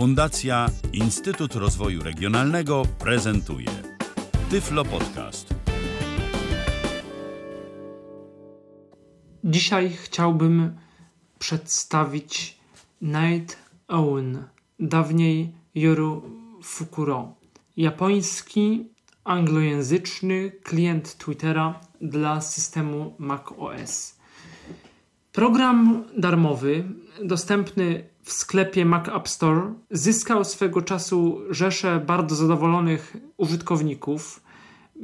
Fundacja Instytut Rozwoju Regionalnego prezentuje Tyflo Podcast. Dzisiaj chciałbym przedstawić Night Owen, dawniej Yoru Fukuro, japoński, anglojęzyczny klient Twittera dla systemu macOS. Program darmowy, dostępny w sklepie Mac App Store, zyskał swego czasu rzesze bardzo zadowolonych użytkowników.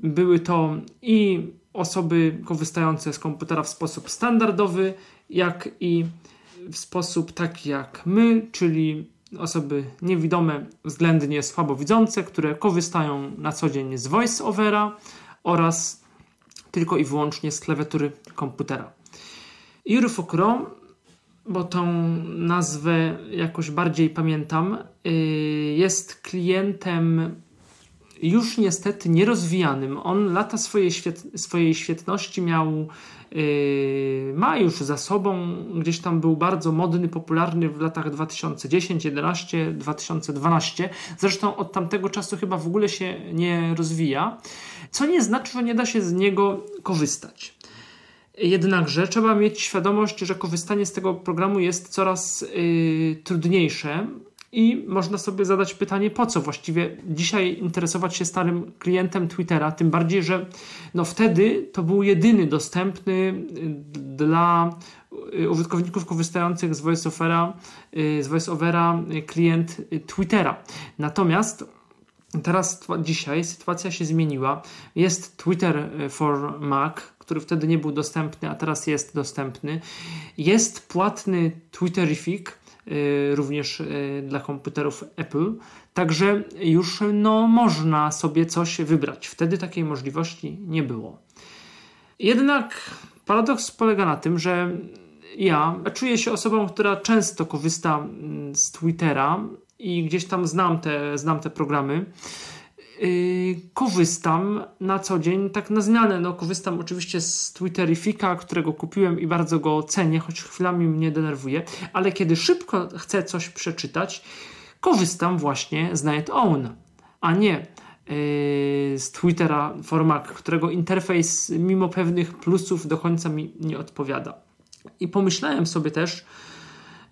Były to i osoby korzystające z komputera w sposób standardowy, jak i w sposób taki jak my, czyli osoby niewidome, względnie słabowidzące, które korzystają na co dzień z VoiceOvera oraz tylko i wyłącznie z klawiatury komputera. Eurofocrom, bo tą nazwę jakoś bardziej pamiętam, y, jest klientem już niestety nierozwijanym. On lata swojej, świet, swojej świetności miał, yy, ma już za sobą, gdzieś tam był bardzo modny, popularny w latach 2010, 11, 2012. Zresztą od tamtego czasu chyba w ogóle się nie rozwija, co nie znaczy, że nie da się z niego korzystać. Jednakże trzeba mieć świadomość, że korzystanie z tego programu jest coraz yy, trudniejsze, i można sobie zadać pytanie, po co właściwie dzisiaj interesować się starym klientem Twittera, tym bardziej, że no wtedy to był jedyny dostępny y, dla y, użytkowników korzystających z VoiceOvera, y, z VoiceOvera klient Twittera. Natomiast teraz, dzisiaj sytuacja się zmieniła. Jest Twitter for Mac, który wtedy nie był dostępny, a teraz jest dostępny. Jest płatny Twitterific, Y, również y, dla komputerów Apple. Także już no, można sobie coś wybrać. Wtedy takiej możliwości nie było. Jednak paradoks polega na tym, że ja czuję się osobą, która często korzysta mm, z Twittera i gdzieś tam znam te, znam te programy. Yy, korzystam na co dzień, tak na zmianę. No, korzystam oczywiście z Twitterifika, którego kupiłem i bardzo go cenię, choć chwilami mnie denerwuje, ale kiedy szybko chcę coś przeczytać, korzystam właśnie z Night Own, a nie yy, z Twittera Formak, którego interfejs mimo pewnych plusów do końca mi nie odpowiada. I pomyślałem sobie też,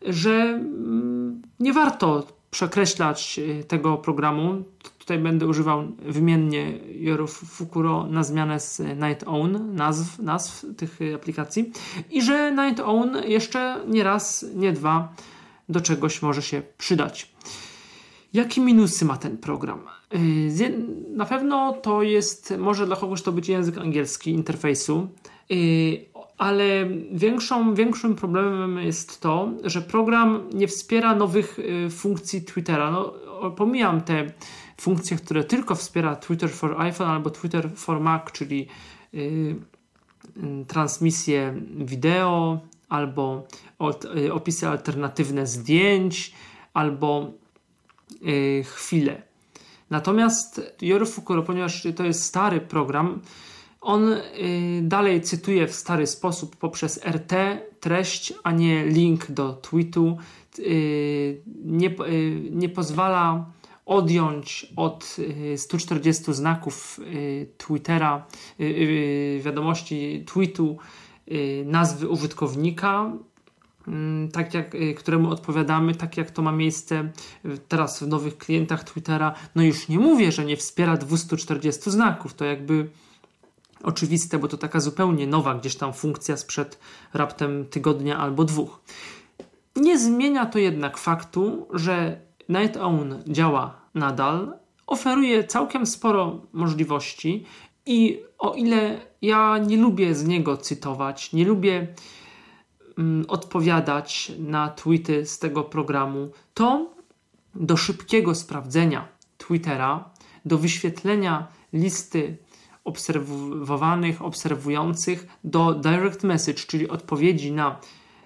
że mm, nie warto przekreślać yy, tego programu. Tutaj będę używał wymiennie Yoru Fukuro na zmianę z Night Own, nazw, nazw tych aplikacji. I że Night Own jeszcze nie raz, nie dwa do czegoś może się przydać. Jakie minusy ma ten program? Y, na pewno to jest, może dla kogoś to być język angielski interfejsu, y, ale większą, większym problemem jest to, że program nie wspiera nowych y, funkcji Twittera. No, pomijam te funkcje, które tylko wspiera Twitter for iPhone albo Twitter for Mac, czyli yy, transmisję wideo albo od, yy, opisy alternatywne zdjęć albo yy, chwile. Natomiast Yorofukuro, ponieważ to jest stary program, on y, dalej cytuje w stary sposób poprzez RT treść, a nie link do tweetu. Y, nie, y, nie pozwala odjąć od 140 y, znaków Twittera, wiadomości tweetu, nazwy użytkownika, mm, tak jak, któremu odpowiadamy, tak jak to ma miejsce teraz w nowych klientach Twittera. No już nie mówię, że nie wspiera 240 znaków, to jakby oczywiste, bo to taka zupełnie nowa gdzieś tam funkcja sprzed raptem tygodnia albo dwóch. Nie zmienia to jednak faktu, że Night Own działa nadal, oferuje całkiem sporo możliwości i o ile ja nie lubię z niego cytować, nie lubię mm, odpowiadać na tweety z tego programu, to do szybkiego sprawdzenia Twittera, do wyświetlenia listy obserwowanych, obserwujących, do direct message, czyli odpowiedzi na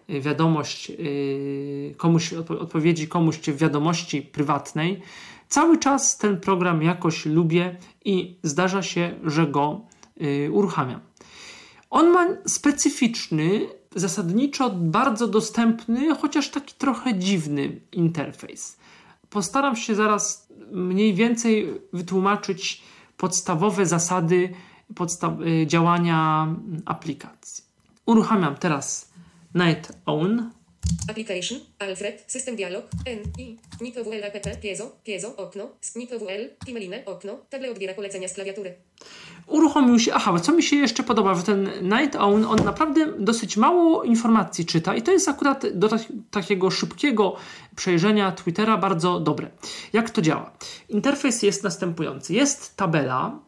wiadomość yy, komuś, odpowiedzi komuś w wiadomości prywatnej, cały czas ten program jakoś lubię i zdarza się, że go yy, uruchamiam. On ma specyficzny, zasadniczo bardzo dostępny, chociaż taki trochę dziwny interfejs. postaram się zaraz mniej więcej wytłumaczyć podstawowe zasady podsta- y, działania aplikacji. Uruchamiam teraz Night Own. Application, Alfred, system dialog, N, I, NIPWL app, piezo, piezo, okno, NIPWL, Timeline, okno, table odbiera polecenia z klawiatury. Uruchomił się, aha, co mi się jeszcze podoba, że ten Night Own, on naprawdę dosyć mało informacji czyta i to jest akurat do tak, takiego szybkiego przejrzenia Twittera bardzo dobre. Jak to działa? Interfejs jest następujący. Jest tabela,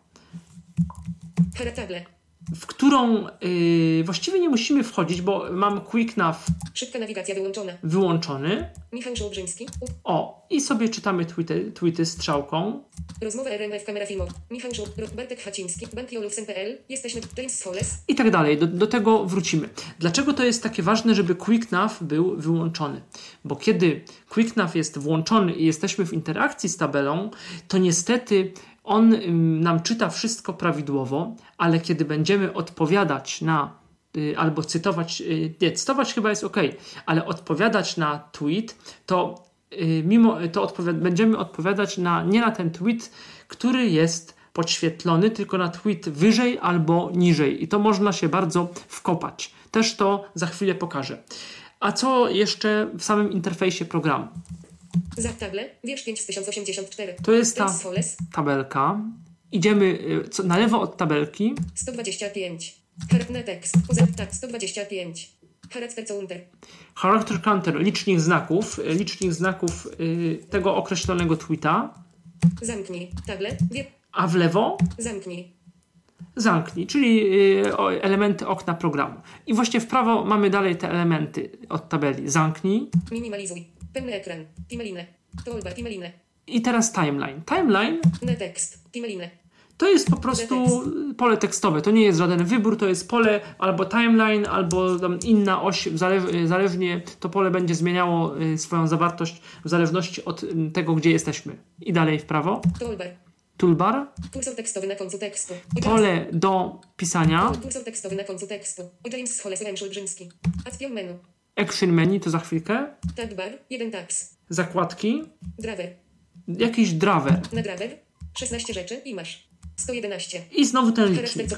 Table, w którą yy, właściwie nie musimy wchodzić, bo mam Quick Nav szybka nawigacja wyłączona. wyłączony. Michał Żołbrzyński, O, i sobie czytamy tweety, tweety strzałką. rozmowa RMF, kamera filmowa. Michał Żoł, Ro- Bartek Haciński, Banki Olufsen.pl, jesteśmy, James Holles, i tak dalej. Do, do tego wrócimy. Dlaczego to jest takie ważne, żeby QuickNav był wyłączony? Bo kiedy QuickNav jest włączony i jesteśmy w interakcji z tabelą, to niestety on nam czyta wszystko prawidłowo, ale kiedy będziemy odpowiadać na y, albo cytować, y, nie, cytować chyba jest ok, ale odpowiadać na tweet, to y, mimo to odpowiad- będziemy odpowiadać na, nie na ten tweet, który jest podświetlony, tylko na tweet wyżej albo niżej. I to można się bardzo wkopać. Też to za chwilę pokażę. A co jeszcze w samym interfejsie programu? Za table, wiersz 5 z 1084. To jest ta tabelka. Idziemy y, co, na lewo od tabelki. 125. Harapna tekst, tak, 125. Charakter Counter, Character counter, licznik znaków, y, licznik znaków y, tego określonego tweeta. zamknij, table, wier, A w lewo zamknij, zamknij, czyli y, o- elementy okna programu. I właśnie w prawo mamy dalej te elementy od tabeli. Zamknij. minimalizuj, pełny ekran, Timeline, toolbar, Timeline, I teraz timeline. Timeline tekst, Timeline, to jest po prostu pole tekstowe. To nie jest żaden wybór, to jest pole albo timeline, albo tam inna oś. Zale- zależnie to pole będzie zmieniało y, swoją zawartość w zależności od y, tego, gdzie jesteśmy. I dalej w prawo. toolbar, Toolbar. kursor tekstowy na końcu tekstu, Pole do pisania. kursor tekstowy na końcu tekstu, James Holles, Rem Szulbrzyński, Action menu, Action menu to za chwilkę. tag bar, 1 tags, Zakładki. driver, Jakiś driver. na driver, 16 rzeczy i masz, 111, I znowu ten licznik.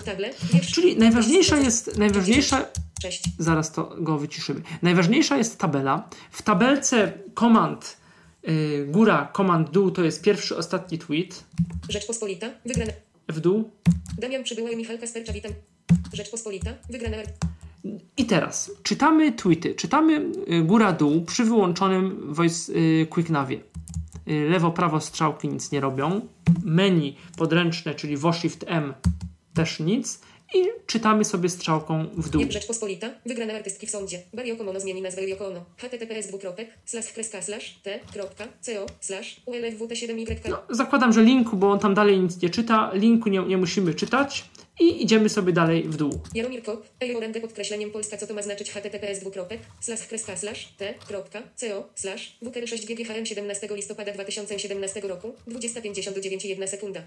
Czyli najważniejsza jest, najważniejsza, 6, zaraz to go wyciszymy. Najważniejsza jest tabela. W tabelce komand y, góra, komand dół to jest pierwszy, ostatni tweet. Rzeczpospolita, wygrana, W dół. Damian Przybyła i Michał Kaspercza, witam, Rzeczpospolita, wygrana, I teraz czytamy tweety. Czytamy y, góra, dół przy wyłączonym voice y, quicknavie. Y, lewo, prawo strzałki nic nie robią. Menu podręczne, czyli Shift M też nic. I czytamy sobie strzałką w dół. Nie Rzeczpospolita, wygrana artystki w sądzie. Barry Ono zmieni nazwę Yoko Ono. https dwukropek, slash kreska slash t, kropka, co, slash ulfwt7y. No, zakładam, że linku, bo on tam dalej nic nie czyta. Linku nie, nie musimy czytać. I idziemy sobie dalej w dół. Jaromir Kop, Ejorandę podkreśleniem Polska, co to ma znaczyć https dwukropek, slash kreska slash t, kropka, co, slash wkr6gghm 17 listopada 2017 roku, 20.59 1 sekunda.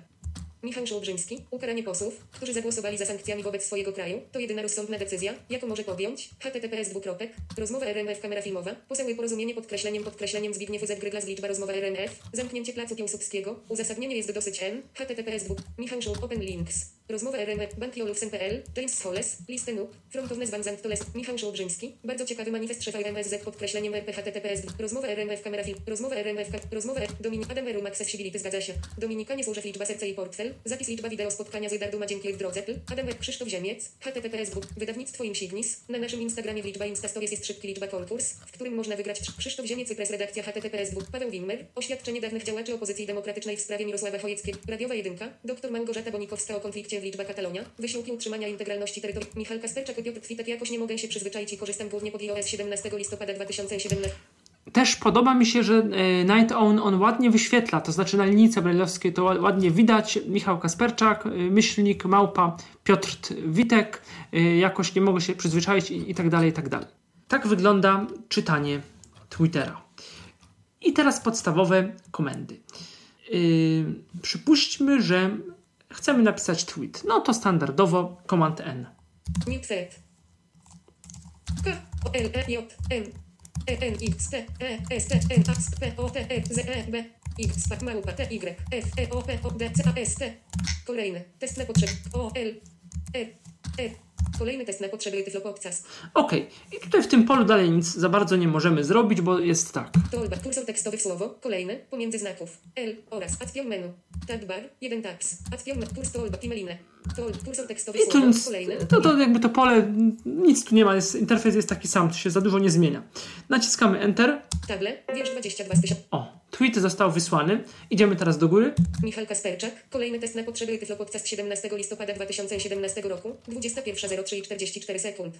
Michał Żołbrzyński, ukaranie posłów, którzy zagłosowali za sankcjami wobec swojego kraju, to jedyna rozsądna decyzja, jaką może podjąć, https dwukropek, rozmowa RMF kamera filmowa, poseły porozumienie podkreśleniem podkreśleniem Zbigniew Gryglas liczba rozmowa RMF, zamknięcie placu Piłsudskiego, uzasadnienie jest dosyć n, https dwuk, Michał Żoł, open links, rozmowa RMF, banki Olufsen.pl, James Holles, listę NUP, frontowne zwanzant to les, Michał Żołbrzyński, bardzo ciekawy manifest szefa MSZ podkreśleniem RP https dwuk, rozmowa RMF kamera film, rozmowa RMF, rozmowa Dominik Adam Erum Accessibility zgadza się, Dominika nie służy liczba serce i portfel, zapis liczba wideo spotkania z Edardu ma dzięki drodze, Adam Erum Krzysztof Ziemiec, https wydawnictwo Insignis, na naszym Instagramie w liczba Instastories jest szybki liczba konkurs, w którym można wygrać Krzysztof Ziemiec Cypres redakcja https Paweł Wimmer, oświadczenie dawnych działaczy opozycji demokratycznej w sprawie Mirosława Chojeckiego, radiowa jedynka, dr Małgorzata Bonikowska o konflikcie w liczba Katalonia, wysiłki utrzymania integralności terytorium, Michał Kasperczak i Piotr Twitek jakoś nie mogę się przyzwyczaić i korzystam głównie pod iOS 17 listopada 2017. Też podoba mi się, że e, Night Own on ładnie wyświetla, to znaczy na linijce brajlowskiej to ła- ładnie widać. Michał Kasperczak, e, myślnik, małpa, Piotr Witek, e, jakoś nie mogę się przyzwyczaić i, i tak dalej, i tak dalej. Tak wygląda czytanie Twittera. I teraz podstawowe komendy. Yy, przypuśćmy, że chcemy napisać tweet. No to standardowo Command N. New thread. K, L, E, J, N. E, N, X, T, E, S, T, N, A, P, O, T, E, Z, E, B, X, P, małpa, T, Y, F, E, O, P, O, D, C, A, S, T. Kolejny. Test na potrzeby. O, L, E. Kolejny test na potrzeby Tyflo Podcast. Ok, i tutaj w tym polu dalej nic za bardzo nie możemy zrobić, bo jest tak. Toolbar, kursor tekstowy w słowo, kolejny, pomiędzy znaków, L oraz adpion menu, tab bar, 1 tabs, adpion menu, kurs toolbar, timeline, kursor tekstowy w tu słowo, nic, kolejny, to, to jakby to pole, nic tu nie ma, jest, interfejs jest taki sam, to się za dużo nie zmienia. Naciskamy Enter. table, wiersz 22 z 1000, O, tweet został wysłany. Idziemy teraz do góry. Michał Kasperczak, kolejny test na potrzeby Tyflo Podcast 17 listopada 2017 roku, 21.03 i 44 sekund.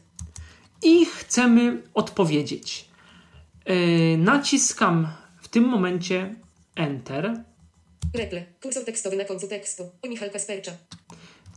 i chcemy odpowiedzieć. Yy, naciskam w tym momencie Enter. Reple, kursor tekstowy na końcu tekstu, o Michał Kasperczak.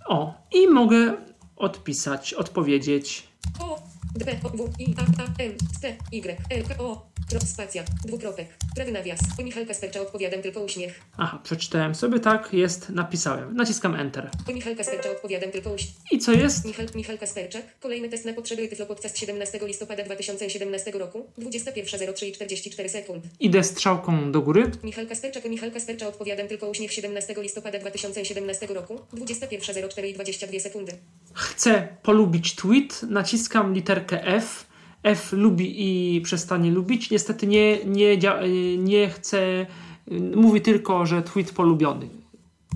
O, i mogę odpisać, odpowiedzieć. O, D, O, W, I, A, A, M, T, Y, L, K, O, krop, spacja, dwukropek, prawy nawias, o Michał Kaspercza odpowiadam tylko uśmiech. Aha, przeczytałem sobie, tak, jest, napisałem. Naciskam Enter. O Michał Kaspercza odpowiadam tylko uśmiech. I co jest? Michał, Michał Kasperczak, kolejny test na potrzeby Tyflo Podcast 17 listopada 2017 roku, 21.03 i 44 sekund. Idę strzałką do góry. Michał Kasperczak, Michał Kaspercza odpowiadam tylko uśmiech 17 listopada 2017 roku, 21.04 i 22 sekundy. Chcę polubić tweet, naciskam literkę F. F lubi i przestanie lubić. Niestety nie, nie, yy, nie chcę, yy, mówi tylko, że tweet polubiony.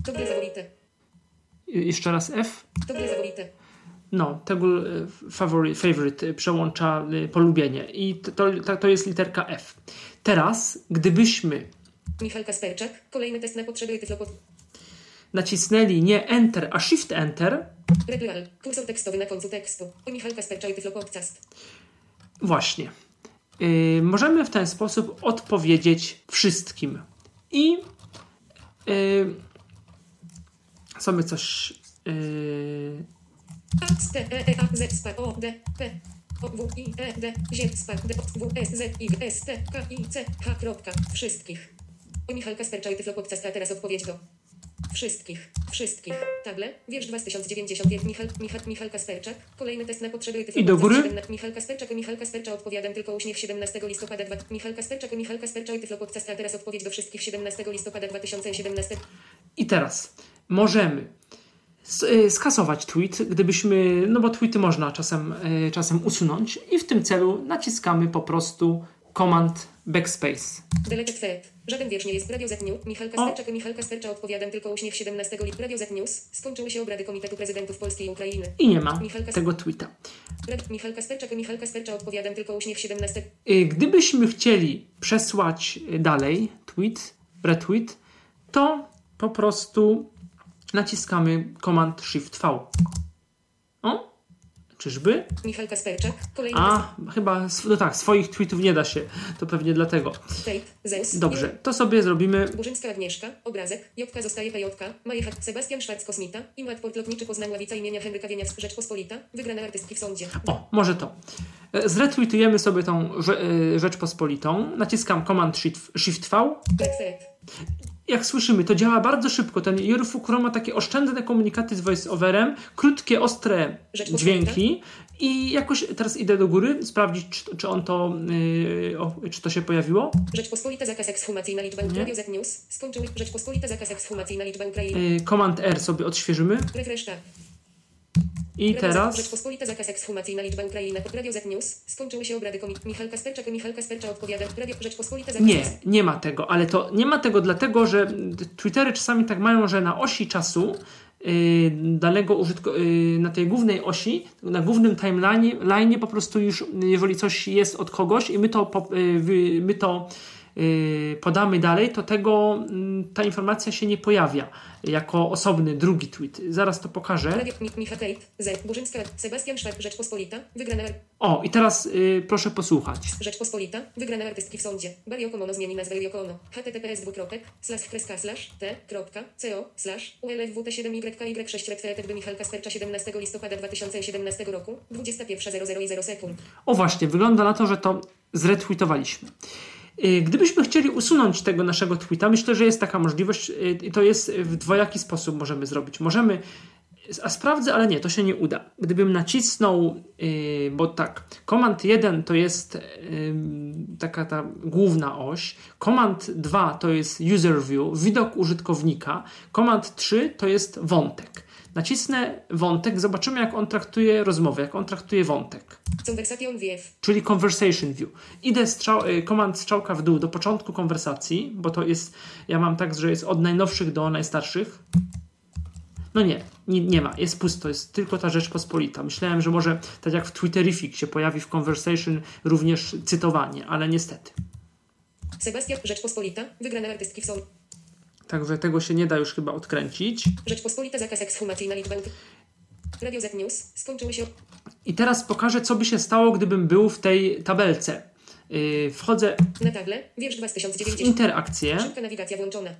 Dobre zawolite, Yy, Jeszcze raz F. dobre zawolite. No, tego e, favorite, favorite przełącza polubienie i to, to, to jest literka F. Teraz, gdybyśmy Michał Kasperczak, kolejny test na potrzeby Tyflo Podcast. nacisnęli nie Enter, a Shift Enter, Replal, kursor tekstowy na końcu tekstu, Michał Kaspercza i Tyflo Podcast. Właśnie, e, możemy w ten sposób odpowiedzieć wszystkim. I e, sobie coś. e, E, E, E, Y, kropka, wszystkich. Michał Kaspercza i Tyflo Podcast, a teraz odpowiedź do wszystkich, wszystkich. Table, wiersz 2091, Michał, Michał, Michał Kasperczak, kolejny test na potrzeby Tyflo I do góry? 17 Michał Kasperczak i Michał Kaspercza odpowiadam tylko uśmiech 17 listopada 2. Michał Kasperczak i Michał Kaspercza i Tyflo Podcast, a teraz odpowiedź do wszystkich 17 listopada 2017. I teraz możemy y, skasować tweet, gdybyśmy, no bo tweety można czasem, y, czasem usunąć i w tym celu naciskamy po prostu Command Backspace. Delete thread. Żaden wiersz nie jest Radio Z News. Michał Kasperczak i Michał Kaspercza odpowiadam tylko uśmiech 17 lipca. Radio Z News. Skończyły się obrady Komitetu Prezydentów Polski i Ukrainy. I nie ma tego tweeta. Rad- Michał Kasperczak i Michał Kaspercza odpowiadam tylko uśmiech 17. Y, Gdybyśmy chcieli przesłać dalej tweet, retweet, to po prostu naciskamy Command Shift V. O, czyżby? Michał Kasperczak. Kolejny A, chyba, no tak, swoich tweetów nie da się, to pewnie dlatego. Zeus. Dobrze, to sobie zrobimy Burzyńska Agnieszka. Obrazek. Jotka zostaje PJ. Majechat. Sebastian Szwarc Kosmita. Imat Port Lotniczy Poznań Ławica imienia Henryka Wieniaw. Rzeczpospolita. Wygrana artystki w sądzie. O, może to. E, Zretweetujemy sobie tą e, Rzeczpospolitą. Naciskam Command Shift, Shift V. Black. Jak słyszymy, to działa bardzo szybko. Ten Yoru Fukuro ma takie oszczędne komunikaty z voice-overem, krótkie, ostre dźwięki i jakoś teraz idę do góry sprawdzić, czy, czy on to, yy, o, czy to się pojawiło. Rzeczpospolita zakaz ekshumacji na liczbę. Z News. Skończyły. Rzeczpospolita zakaz ekshumacji na liczbę Ukrainy. Command R sobie odświeżymy Refresh tab. I teraz Rzeczpospolita zakaz ekshumacji na liczbę Ukrainy. Radio Z News. Skończyły się obrady komit. Michał Kasperczak i Michał Kaspercza odpowiada. Radio Rzeczpospolita zakaz nie, nie ma tego, ale to nie ma tego dlatego, że Twittery czasami tak mają, że na osi czasu yy, danego użytku, yy, na tej głównej osi, na głównym timeline line po prostu już, jeżeli coś jest od kogoś i my to, yy, wy- my to podamy dalej, to tego mm, ta informacja się nie pojawia jako osobny drugi tweet. Zaraz to pokażę. Sebastian. Rzeczpospolita. Wygrana O, i teraz yy, proszę posłuchać. Rzeczpospolita. Wygrana artystki w sądzie. Zmieni nazwę https dwukropek slash kreska slash t kropka co slash ulfwt 7 yky 6 retweeted by Michał Kaspercza 17 listopada 2017 roku 21.00 i 0 sekund. O właśnie, wygląda na to, że to zretweetowaliśmy. Y, Gdybyśmy chcieli usunąć tego naszego tweeta, myślę, że jest taka możliwość y, i to jest w dwojaki sposób możemy zrobić. Możemy A sprawdzę, ale nie, to się nie uda. Gdybym nacisnął, yy, bo tak, Command 1 to jest taka ta główna oś, Command 2 to jest User View, widok użytkownika, Command 3 to jest wątek. Nacisnę wątek, zobaczymy jak on traktuje rozmowę, jak on traktuje wątek. View. Czyli Conversation View. Idę strzał, y, komand strzałka w dół do początku konwersacji, bo to jest, ja mam tak, że jest od najnowszych do najstarszych. No nie, nie, nie ma, jest pusto, jest tylko ta Rzeczpospolita. Myślałem, że może tak jak w Twitterific się pojawi w Conversation również cytowanie, ale niestety. Sebastian Rzeczpospolita. Wygrana artystki w są. Także tego się nie da już chyba odkręcić. Rzeczpospolita zakaz ekshumacyjna liczba. Radio Z News. Skończyły się. I teraz pokażę, co by się stało, gdybym był w tej tabelce. Yy, wchodzę Na table. Wiersz w 2090. interakcję. Szybka nawigacja włączona.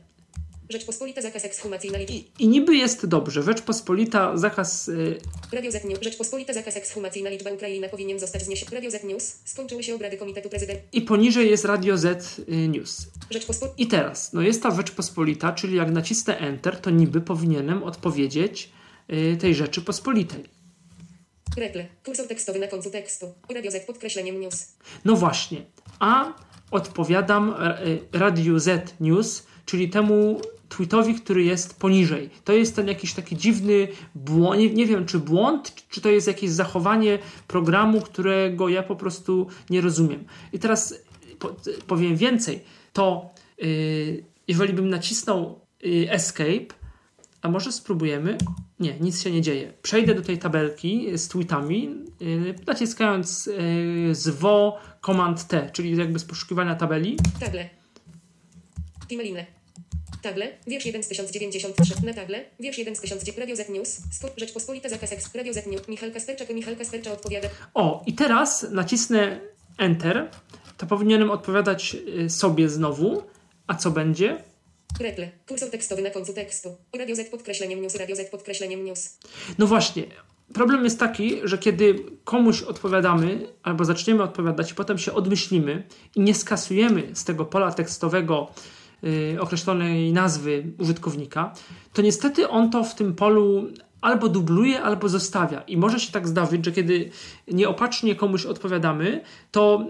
Rzeczpospolita zakaz ekshumacyjna liczba. I, I niby jest dobrze. Rzeczpospolita, zakaz yy, Radio Z News. Rzeczpospolita zakaz ekshumacyjna liczba Ukraina powinien zostać zniesiony. Radio Z News. Skończyły się obrady Komitetu Prezydenta. i poniżej jest Radio Z y, News. Rzeczpospolita. I teraz, no jest ta Rzeczpospolita, czyli jak nacisnę Enter, to niby powinienem odpowiedzieć y, tej Rzeczypospolitej. Rekle. Kursor tekstowy na końcu tekstu. Radio Z podkreśleniem news. No właśnie, a odpowiadam y, Radiu Z News, czyli temu tweetowi, który jest poniżej. To jest ten jakiś taki dziwny błąd, nie, nie wiem czy błąd, czy to jest jakieś zachowanie programu, którego ja po prostu nie rozumiem. I teraz po, powiem więcej, to yy, jeżeli bym nacisnął yy, Escape, a może spróbujemy? Nie, nic się nie dzieje. Przejdę do tej tabelki z tweetami, yy, naciskając yy, zwo Command T, czyli jakby z poszukiwania tabeli. Table. Timeline. Table. Wiersz 1 z 1093. Na table. Wiersz 1 z 1000. Radio Z News. Sto- Rzeczpospolita zakaz eks. Radio Z News. Michał Kasperczak. Michał Kaspercza odpowiada. O, i teraz nacisnę Enter, to powinienem odpowiadać y, sobie znowu. A co będzie? Rekle. Kursor tekstowy na końcu tekstu. Radio Z podkreśleniem news. Radio Z podkreśleniem news. No właśnie, problem jest taki, że kiedy komuś odpowiadamy, albo zaczniemy odpowiadać, i potem się odmyślimy i nie skasujemy z tego pola tekstowego określonej nazwy użytkownika, to niestety on to w tym polu albo dubluje, albo zostawia. I może się tak zdarzyć, że kiedy nieopatrznie komuś odpowiadamy, to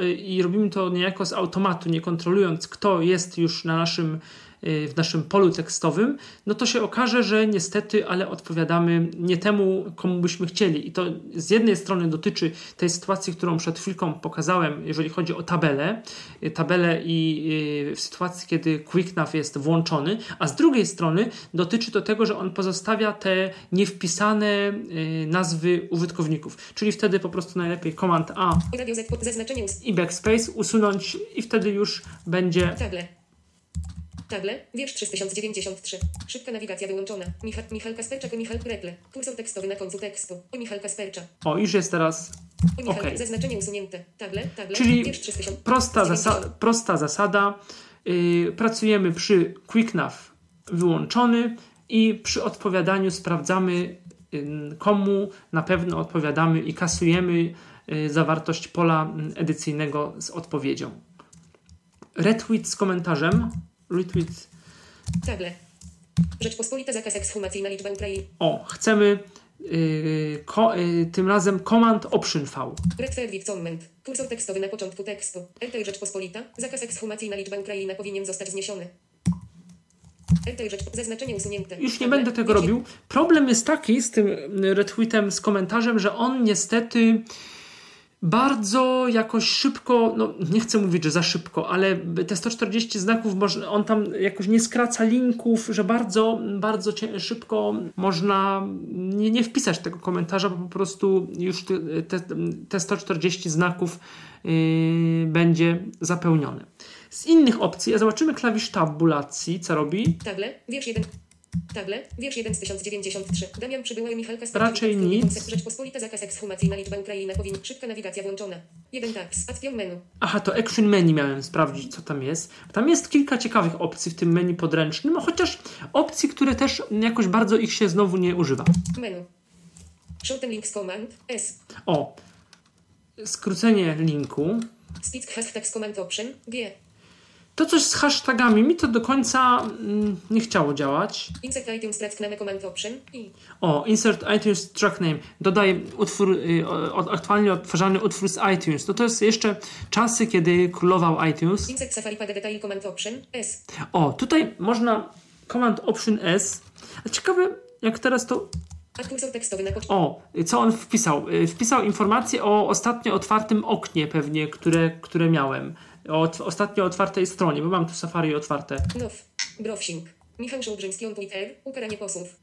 yy, i robimy to niejako z automatu, nie kontrolując, kto jest już na naszym w naszym polu tekstowym, no to się okaże, że niestety, ale odpowiadamy nie temu, komu byśmy chcieli. I to z jednej strony dotyczy tej sytuacji, którą przed chwilką pokazałem, jeżeli chodzi o tabelę, y, tabelę i y, w sytuacji, kiedy QuickNav jest włączony, a z drugiej strony dotyczy to tego, że on pozostawia te niewpisane y, nazwy użytkowników. Czyli wtedy po prostu najlepiej Command A i backspace usunąć i wtedy już będzie Table. Wiersz 3093. Szybka nawigacja wyłączona. Michał, Michał Kasperczak. Michał Rekle. Kursor tekstowy na końcu tekstu. O Michał Kaspercza. o, już jest teraz O Michał. Okej. Zaznaczenie usunięte. Table. Table. Czyli Wiersz 3000. prosta, zasa- prosta zasada. Yy, pracujemy przy QuickNav wyłączony i przy odpowiadaniu sprawdzamy, yy, komu na pewno odpowiadamy i kasujemy yy, zawartość pola yy, edycyjnego z odpowiedzią. Retweet z komentarzem. Retweet. Table. Rzeczpospolita zakaz ekshumacyjna liczba Ukrainy. O, chcemy yy, ko- yy, tym razem Command Option V. Fair Comment. Kursor tekstowy na początku tekstu. Enter Rzeczpospolita. Zakaz ekshumacyjna liczba Ukraina powinien zostać zniesiony. Zaznaczenie usunięte. Już nie będę tego robił. Problem jest taki z tym retweetem, z komentarzem, że on niestety bardzo jakoś szybko, no nie chcę mówić, że za szybko, ale te 140 znaków, on tam jakoś nie skraca linków, że bardzo, bardzo szybko można nie, nie wpisać tego komentarza, bo po prostu już te, te, te 140 znaków yy, będzie zapełnione. Z innych opcji, a zobaczymy klawisz tabulacji, co robi. Table, wiersz 1. Table, wiersz 1 z 1093. Damian Przybyła i Michał Kasper. Raczej nic. Rzeczpospolita zakaz ekshumacyjna liczba Ukraina powinna. Szybka nawigacja włączona. Jeden tabs. Action menu. Aha, to Action Menu miałem sprawdzić, co tam jest. Tam jest kilka ciekawych opcji w tym menu podręcznym, chociaż opcji, które też jakoś bardzo ich się znowu nie używa. Menu. Shorten links command. S. O, skrócenie linku. Speed hashtag command option. G. To coś z hashtagami, mi to do końca mm, nie chciało działać. Insert iTunes track name command option i O, insert iTunes track name. Dodaj utwór, y, aktualnie odtwarzany utwór z iTunes. No to jest jeszcze czasy, kiedy królował iTunes. insert Safari Page detail command option S. O, tutaj można Command Option S. A ciekawe, jak teraz to. O, co on wpisał? Y, Wpisał informację o ostatnio otwartym oknie, pewnie, które, które miałem. O ostatnio otwartej stronie, bo mam tu Safari otwarte. Now. Browsing. Michał Szołbrzyński on Twitter. Ukaranie posłów.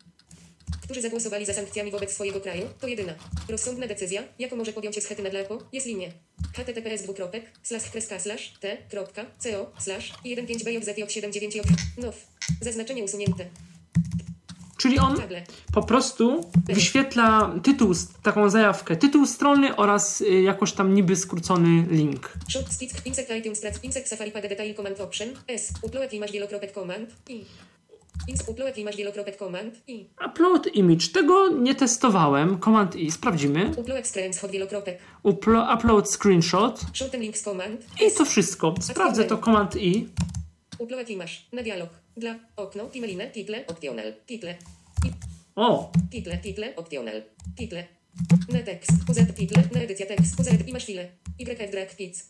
Którzy zagłosowali za sankcjami wobec swojego kraju, to jedyna rozsądna decyzja, jaką może podjąć jest na dlapo, jest linie https dwukropek slash kreska slash t kropka co slash 15 bjz 79 j now zaznaczenie usunięte Czyli on po prostu wyświetla tytuł, taką zajawkę, tytuł strony oraz y, jakoś tam niby skrócony link. short stick insert iTunes track insert safari page detail command option s upload image wielokropek command i upload image command i Upload image. Tego nie testowałem. Command I. Sprawdzimy. upload screenshot wielokropek Uplo upload screenshot. shorten links command I to wszystko. Sprawdzę to Command I. upload image na dialog dla okno timeline title optional title O, Title, title, optional. Title. Na tekst. Poza title, na edycja tekst. Poza i masz chwilę. YF drag pic.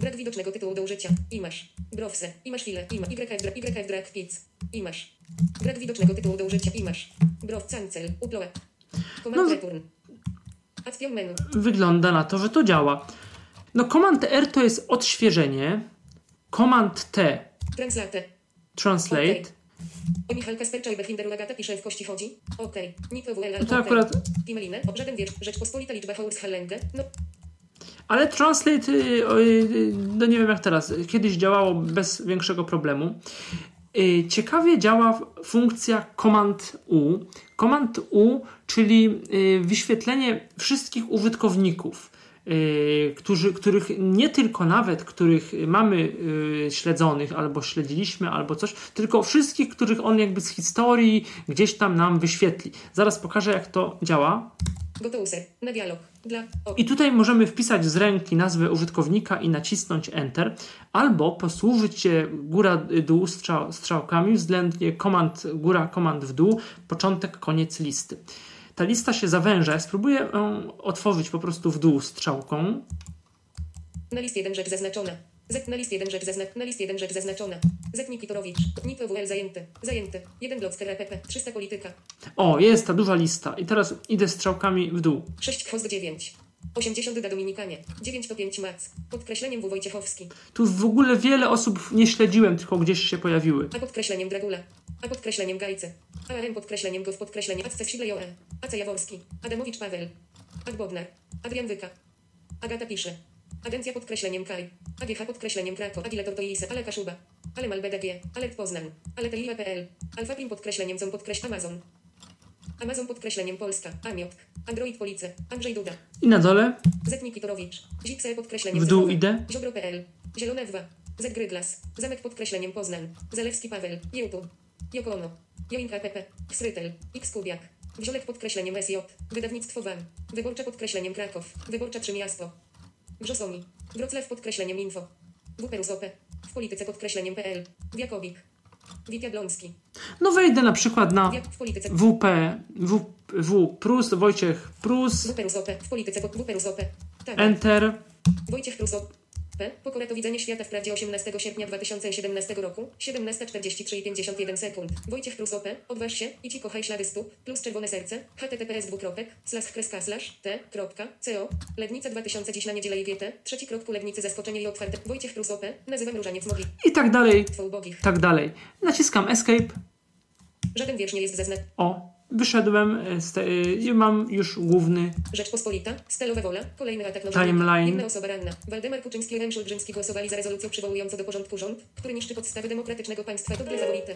Brak widocznego tytułu do użycia. I masz. Browse. I masz chwilę. I ma. YF drag, YF drag pic. I masz. Brak widocznego tytułu do użycia. I masz. Brow cancel. Upload. Command No. return. Action menu. wygląda na to, że to działa. No Command R to jest odświeżenie. Command T. Translate. Translate. Okej. O Michal Kaspercza i Bechinder Agata pisze w kości chodzi. Okej. Nick WL. To akurat... Timeline. O żaden wiersz. Rzeczpospolita liczba Horus Hallenge. No. Ale Translate, y, o, y, no nie wiem jak teraz, kiedyś działało bez większego problemu. Y, Ciekawie działa funkcja Command U. Command U, czyli y, wyświetlenie wszystkich użytkowników, y, którzy, których nie tylko nawet, których mamy y, śledzonych, albo śledziliśmy, albo coś, tylko wszystkich, których on jakby z historii gdzieś tam nam wyświetli. Zaraz pokażę jak to działa. Na dialog. Dla. I tutaj możemy wpisać z ręki nazwę użytkownika i nacisnąć Enter, albo posłużyć się góra-dół strzał, strzałkami, względnie komand góra, komand w dół, początek, koniec listy. Ta lista się zawęża. Spróbuję ją otworzyć po prostu w dół strzałką. Na list 1 rzecz zaznaczona. Z na list 1 rzecz zaznaczona. Na list 1 rzecz zaznaczona. Z Nikitorowicz. Nik WL zajęty. Zajęty. 1 blocker EPP. 300 polityka. O, jest ta duża lista. I teraz idę strzałkami w dół. 6 chwost 9. 80 da Dominikanie. 9 to 5 mac. Podkreśleniem W Wojciechowski. Tu w ogóle wiele osób nie śledziłem, tylko gdzieś się pojawiły. A podkreśleniem Dragula. A podkreśleniem Gajce. ARM podkreśleniem Gov podkreśleniem Acce Sidle E. Aca Jaworski. Adamowicz Paweł. Ad Bodnar. Adrian Wyka. Agata pisze. Agencja podkreśleniem Kaj. AGH podkreśleniem Krakow. Agilator to Ilise. Ale Kaszuba. Ale Mal BDG. Alert Poznań. Ale Teliwe.pl. Alfapim podkreśleniem com podkreśl Amazon. Amazon podkreśleniem Polska. Amiotk. Android Police. Andrzej Duda. I na dole Zetnik Kitorowicz. Zipse podkreśleniem w dół idę. Ziobro.pl. Zielone 2. Z Gryglas. Zamek podkreśleniem Poznań. Zalewski Paweł. YouTube. Jokono. Joinka PP. Srytel. X Kubiak. Wziolek podkreśleniem SJ. Wydawnictwo WAM. Wyborcze podkreśleniem Kraków. Wyborcza 3 miasto. Wrzosomi. Wrocław podkreśleniem Info. OP. W polityce podkreśleniem PL. Wiakowik. Wit Jablonski. No wejdę na przykład na. WP, w, w Prus, Wojciech Prus. Tak. Enter. Wojciech Pruso. P. Pokora to widzenie świata wprawdzie 18 sierpnia 2017 roku, 17.43 i 51 sekund. Wojciech Pruso P. Odważ się i ci kochaj ślady stóp, plus czerwone serce, https dwukropek, slash kreska slash, t, kropka, co, Legnica 2000 dziś na niedzielę i wietę, trzeci krok ku Legnicy zaskoczenie i otwarte. Wojciech Pruso P. Nazywam różaniec mogi, I tak dalej, tak dalej. Naciskam Escape. Żaden wiersz nie jest zaznaczony. O, wyszedłem e, z te, e, i mam już główny. Rzeczpospolita, Stalowa Wola, kolejny atak na Timeline. Inna osoba ranna. Waldemar Kuczyński i Rem Szulbrzymski głosowali za rezolucją przywołującą do porządku rząd, który niszczy podstawy demokratycznego państwa. To dla faworyty.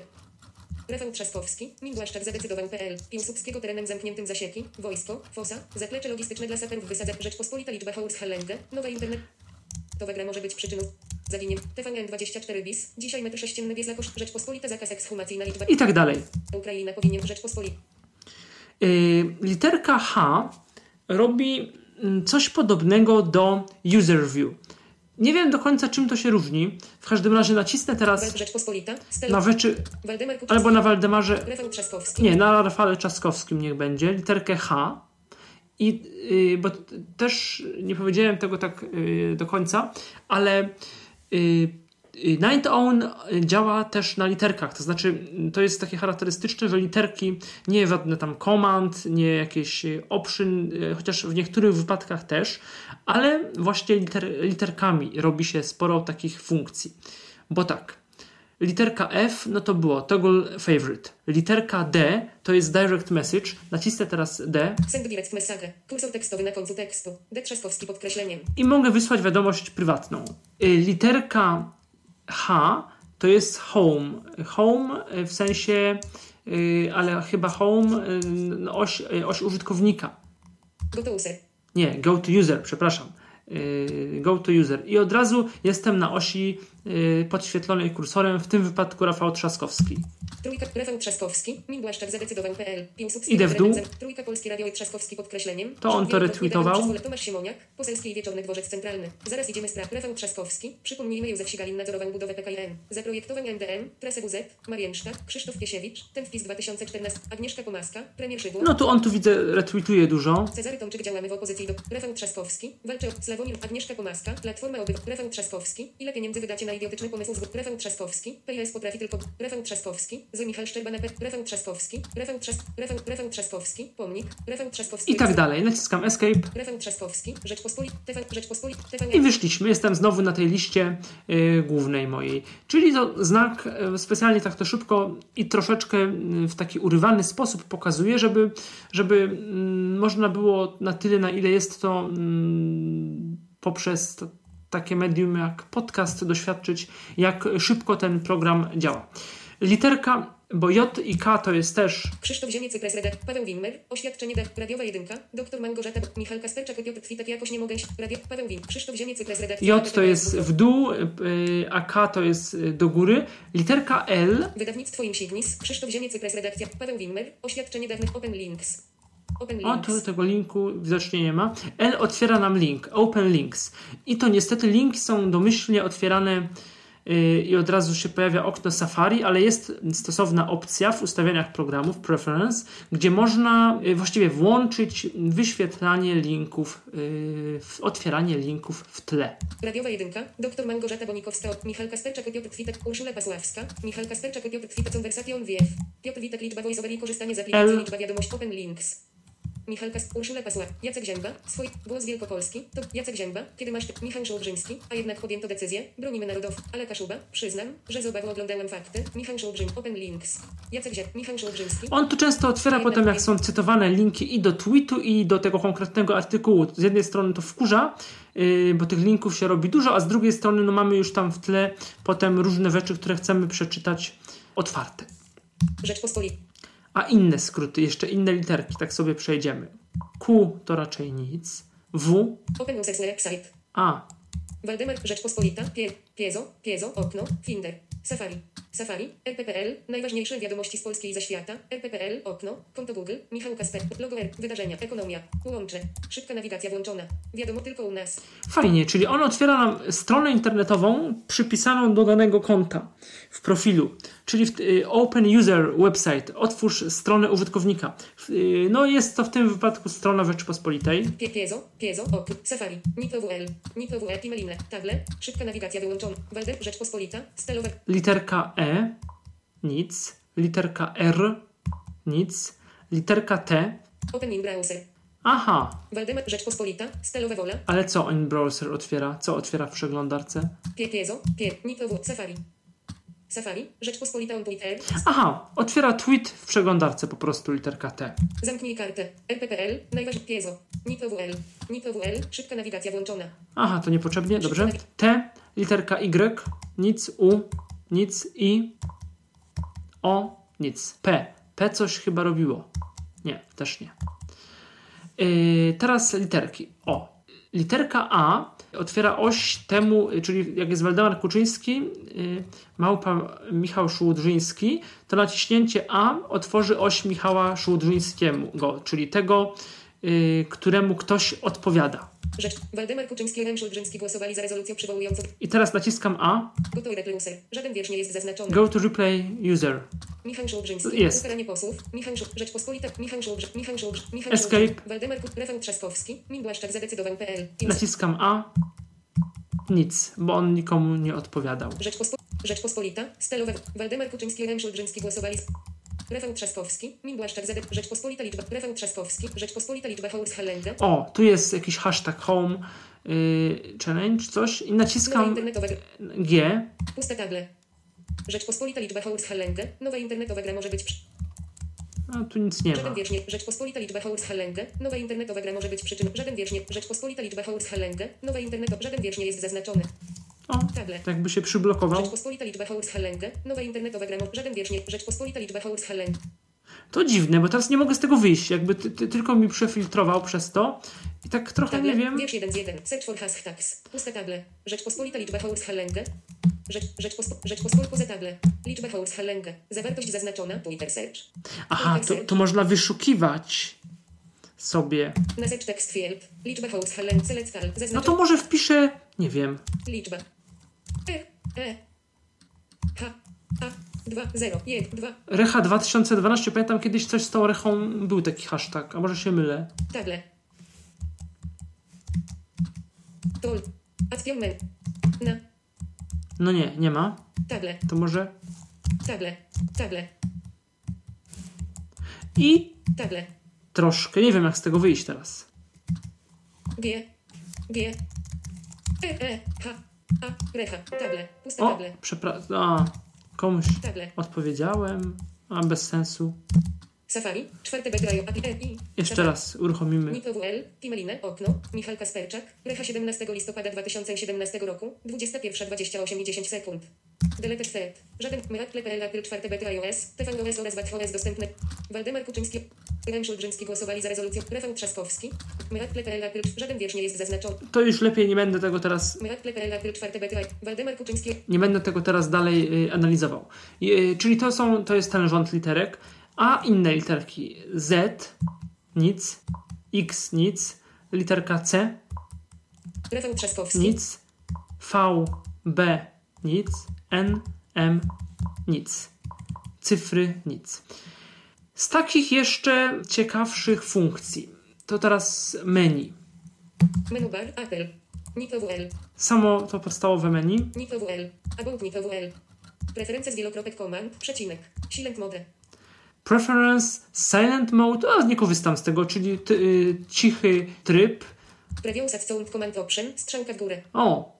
Rafał Trzaskowski, Nim Błaszczak zadecydował PL, Piłsudskiego terenem zamkniętym zasieki, wojsko, fosa, zaplecze logistyczne dla saperów wysadza, Rzeczpospolita liczba Horus Hallenge, nowa internet. To gra może być przyczyną zawiniem. TVN 24 bis, dzisiaj metr sześcienny bies koszt Rzeczpospolita zakaz ekshumacyjna liczba I tak dalej. Ukraina powinien Rzeczpospolita. Y, literka H robi mm, coś podobnego do user view. Nie wiem do końca, czym to się różni. W każdym razie nacisnę teraz. Stel... na Kuczynski. albo na Waldemarze. Nie, na Rafale Trzaskowskim niech będzie, literkę H. I, y, bo też nie powiedziałem tego tak y, do końca, ale y, Night Own działa też na literkach. To znaczy, y, to jest takie charakterystyczne, że literki nie żadne tam command, nie jakieś y, option, y, chociaż w niektórych wypadkach też, ale właśnie liter, literkami robi się sporo takich funkcji. Bo tak, Literka F, no to było toggle favorite. Literka D to jest direct message. Nacisnę teraz D Send direct message. Kursor tekstowy na końcu tekstu. D. Trzaskowski podkreśleniem. i mogę wysłać wiadomość prywatną. Y, Literka H to jest home. Home y, w sensie, y, ale chyba home, y, no, oś, oś użytkownika. Go to user. Nie, go to user, przepraszam. Go to user. I od razu jestem na osi podświetlonej kursorem, w tym wypadku Rafał Trzaskowski. Trójka. Rafał Trzaskowski. Min Błaszczak zadecydował.pl. Idę w dół. Trójka Polskie Radio i Trzaskowski podkreśleniem. To on to retweetował. Tomasz Siemoniak. Poselski i Wieczorny Dworzec Centralny. Zaraz idziemy sprawę. Rafał Trzaskowski. Przypomnijmy, Józef Sigalin nadzorował budowę PKM. Zaprojektował MDM. Trasę WZ. Marienszta. Krzysztof Piesiewicz. Ten wpis 2014. Agnieszka Pomaska. Premier Szydło. No tu on tu widzę, retweetuje dużo. Cezary Tomczyk działamy w opozycji do Rafał Trzaskowski, walczy o Sławomir Agnieszka Pomaska, Platforma Obyw Rafał Trzaskowski, ile pieniędzy wydacie na idiotyczny pomysł z Rafał Trzaskowski, PiS potrafi tylko Rafał Trzaskowski, z Michał Szczerba na P, Rafał Trzaskowski, Rafał, Trzas... Rafał, Rafał Trzaskowski, pomnik, Rafał Trzaskowski, I tak dalej. Naciskam escape Rafał Trzaskowski, Rzeczpospolit, TV, Rzeczpospolit, TV, i wyszliśmy. Jestem znowu na tej liście yy, głównej mojej. Czyli to znak, yy, specjalnie tak to szybko i troszeczkę yy, w taki urywany sposób pokazuje, żeby, żeby mm, można było na tyle, na ile jest to mm, poprzez to, takie medium jak podcast doświadczyć, jak szybko ten program działa. Literka, bo J i K to jest też Krzysztof Ziemiec, Cypres, Redak, Paweł Wimmer, oświadczenie D, radiowa jedynka, doktor Małgorzata, Michał Kasperczak, Piotr Kwitek, jakoś nie mogę, radio, Paweł Wim, Krzysztof Ziemiec, Redak, J to jest w dół, yy, a K to jest yy, do góry. Literka L Wydawnictwo Imsignis, Krzysztof Ziemiec, Cypres, redakcja, Paweł Wimmer, oświadczenie dawnych Open Links. Open O, tu tego linku widocznie nie ma. L otwiera nam link, Open Links. I to niestety linki są domyślnie otwierane yy, i od razu się pojawia okno Safari, ale jest stosowna opcja w ustawieniach programów, Preference, gdzie można yy, właściwie włączyć wyświetlanie linków, yy, otwieranie linków w tle. Radiowa jedynka, doktor Małgorzata Bonikowska, Michał Kasperczak, Piotr Kwitek, Urszula Pasławska, Michał Kasperczak, Piotr Kwitek, Conversation WF, Piotr Witek, liczba voiceover i korzystanie z aplikacji, L. liczba wiadomość, Open Links. Michał Kas, Urszula Pasła, Jacek Zięba, swój głos Wielkopolski, to Jacek Zięba, kiedy masz Michał Szołbrzyński, a jednak podjęto decyzję, bronimy narodów, ale Kaszuba, przyznam, że z obawą oglądałem fakty, Michał Szołbrzyn, Open Links. Jacek Zięba, Michał Szołbrzyński, On tu często otwiera potem, jak są cytowane linki i do tweetu, i do tego konkretnego artykułu. Z jednej strony to wkurza, yy, bo tych linków się robi dużo, a z drugiej strony no, mamy już tam w tle potem różne rzeczy, które chcemy przeczytać otwarte. Rzeczpospolita. A inne skróty, jeszcze inne literki, tak sobie przejdziemy. Q to raczej nic. W, Open Site. A, Waldemar, Rzeczpospolita, Pie, Piezo, Piezo, Okno, Finder, Safari, Safari, RPPL, najważniejsze wiadomości z Polski i ze świata, RPPL, Okno, konto Google, Michał Kasper, logo R, wydarzenia, ekonomia, łącze, szybka nawigacja włączona, wiadomo tylko u nas, Fajnie, czyli on otwiera nam stronę internetową przypisaną do danego konta w profilu, czyli w, y, Open User Website, otwórz stronę użytkownika. Y, No jest to w tym wypadku strona Rzeczypospolitej. Pie, Piezo, Piezo, Okno, Safari, NiPWL, NiPWL, Timeline, Table, szybka nawigacja wyłączona, Waldemar, Rzeczpospolita, stelowe, Literka E, nic. Literka R, nic. Literka T, Open in Browser, aha, Waldemar, Rzeczpospolita, stelowe wola, ale co on browser otwiera? Co otwiera w przeglądarce? Pie, Piezo, Pie, NiPW, Safari, Safari, Rzeczpospolita on Twitter, Aha, otwiera tweet w przeglądarce po prostu literka T. Zamknij kartę. RPPL, najważniejsze Piezo. NiPWL. NiPWL, szybka nawigacja włączona. Aha, to niepotrzebnie, dobrze. T, literka Y, nic, U, nic, I, O, nic. P. P coś chyba robiło. Nie, też nie. Yy, teraz literki. O. Literka A otwiera oś temu, czyli jak jest Waldemar Kuczyński, yy, małpa Michał Szułdrzyński, to naciśnięcie A otworzy oś Michała Szułdrzyńskiego, czyli tego, yy, któremu ktoś odpowiada. Rzecz. Waldemar Kuczyński głosowali za rezolucją przywołującą I teraz naciskam A. Gotowy repluser. Żaden wiersz nie jest zaznaczony. Go to replay user. Michał. Jest. Ukaranie posłów. Michał Szu... Rzeczpospolita. Michał Szułbrz... Michał Szułbrz... Michał Escape. Waldemar Kut... Rafał Trzaskowski. Min Błaszczak zadecydował.pl. Naciskam A. Nic, bo on nikomu nie odpowiadał. Rzeczpospo... Rzeczpospolita. Stalowe. Waldemar Kuczyński i Rem Szułbrzyński głosowali z... Rafał Trzaskowski. Min Błaszczak zade... Rzeczpospolita liczba. Rafał Trzaskowski. Rzeczpospolita liczba Horus Hallende. O, tu jest jakiś hashtag home yy, challenge, coś. I naciskam G. Pusta table. Rzeczpospolita liczba Horus Hallende. Nowa internetowa gra może być... Przy... No, tu nic nie Żaden ma. wiersz nie. Rzeczpospolita liczba Horus Hallende. Nowa internetowa gra może być przyczyną. Żaden wiersz nie. Rzeczpospolita liczba Horus Hallende. Nowa internetowa. Żaden wiersz nie jest zaznaczony. O, Table. tak jakby się przyblokował. Rzeczpospolita liczba Horus Hallende. Nowa internetowa gra. mo- Żaden. Rzeczpospolita liczba Hallende. To dziwne, bo teraz nie mogę z tego wyjść. Jakby ty, ty, tylko mi przefiltrował przez to. I tak trochę Table. nie wiem. Wiersz 1 z 1. Search for hashtags. Pusta table. Rzeczpospolita liczba Horus Hallende. Rzecz, Rzeczpospo, Rzeczpospolita poza table. Liczba Hallende. Zawartość zaznaczona. Twitter search. Aha, to, to można wyszukiwać sobie. Na search text field. Liczba. Select. No to może wpiszę, nie wiem. Liczba. E. H. A. 2. 0. 1. 2. Recha 2012, pamiętam kiedyś coś z tą Rechą, był taki hashtag, a może się mylę. Table. Tool. Action Na. No nie, nie ma. Table. To może... Table. Table. I Table. troszkę, nie wiem jak z tego wyjść teraz. G. G. E. E. H. A. Recha. Table. Pusta O, table. przepraszam, a, komuś Table. odpowiedziałem, a bez sensu. Safari. Czwarte bedrajo. A. E. I. Jeszcze Safari. raz uruchomimy. Nitro WL, Timeline, okno, Michał Kasperczak, Recha 17 listopada 2017 roku, 21.28 i 10 sekund. Deleted set. Żaden Miracle.pl April 4 beta iOS, tvOS oraz WatchOS dostępne. Waldemar Kuczyński, Rem Szuldrzyński głosowali za rezolucją. Rafał Trzaskowski, Miracle.pl April, żaden wiersz nie jest zaznaczony. To już lepiej nie będę tego teraz, Miracle.pl April 4 beta Waldemar Kuczyński, nie będę tego teraz dalej y, analizował. Y, czyli to są, to jest ten rząd literek, a inne literki Z, nic, X, nic, literka C, Rafał Trzaskowski, nic, V, B, nic, N, M, nic. Cyfry, nic. Z takich jeszcze ciekawszych funkcji, to teraz menu. menu bar, Apple, Nitro WL, Samo to podstawowe menu. Nitro WL, About Nitro WL. Preferencje z wielokropek command, przecinek, silent mode. Preference, silent mode, a nie korzystam z tego, czyli ty, y, cichy tryb. Preview set sound command option, strzałka w górę. O,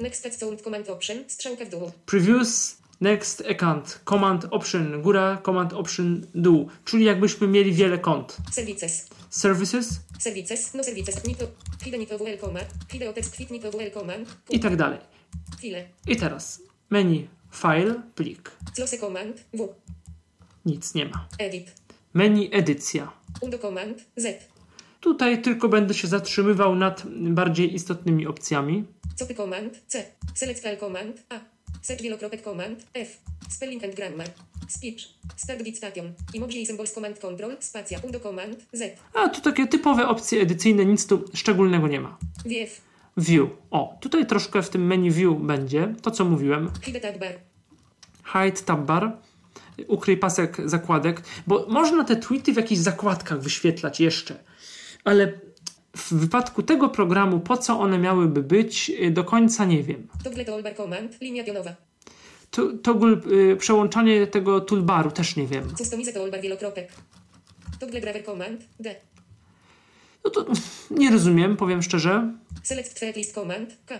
Next set sound command option, strzałka w dół. Previews, next account, command option góra, command option dół. Czyli jakbyśmy mieli wiele kont. Services. Services? Services, no services, nitro, hide nitro WL command, hide text fit nitro WL command, i tak dalej. file, I teraz. Menu, file, plik. close command, w, Nic nie ma. edit, Menu, edycja. undo command, z, Tutaj tylko będę się zatrzymywał nad bardziej istotnymi opcjami. copy command, c, select file command, a, search wielokropek command, f, spelling and grammar, speech, start bit station, emoji i symbols command control, spacja, undo command, z, A tu takie typowe opcje edycyjne, nic tu szczególnego nie ma. wf, View. O, tutaj troszkę w tym menu view będzie, to co mówiłem. hide tab bar, Hide tab bar, ukryj pasek zakładek, bo można te tweety w jakichś zakładkach wyświetlać jeszcze, ale w wypadku tego programu, po co one miałyby być, y, do końca nie wiem. To, toggle, y, przełączanie tego toolbaru też nie wiem. customize toolbar wielokropek, toggle driver command, d, No to nie rozumiem, powiem szczerze. select track list command, k,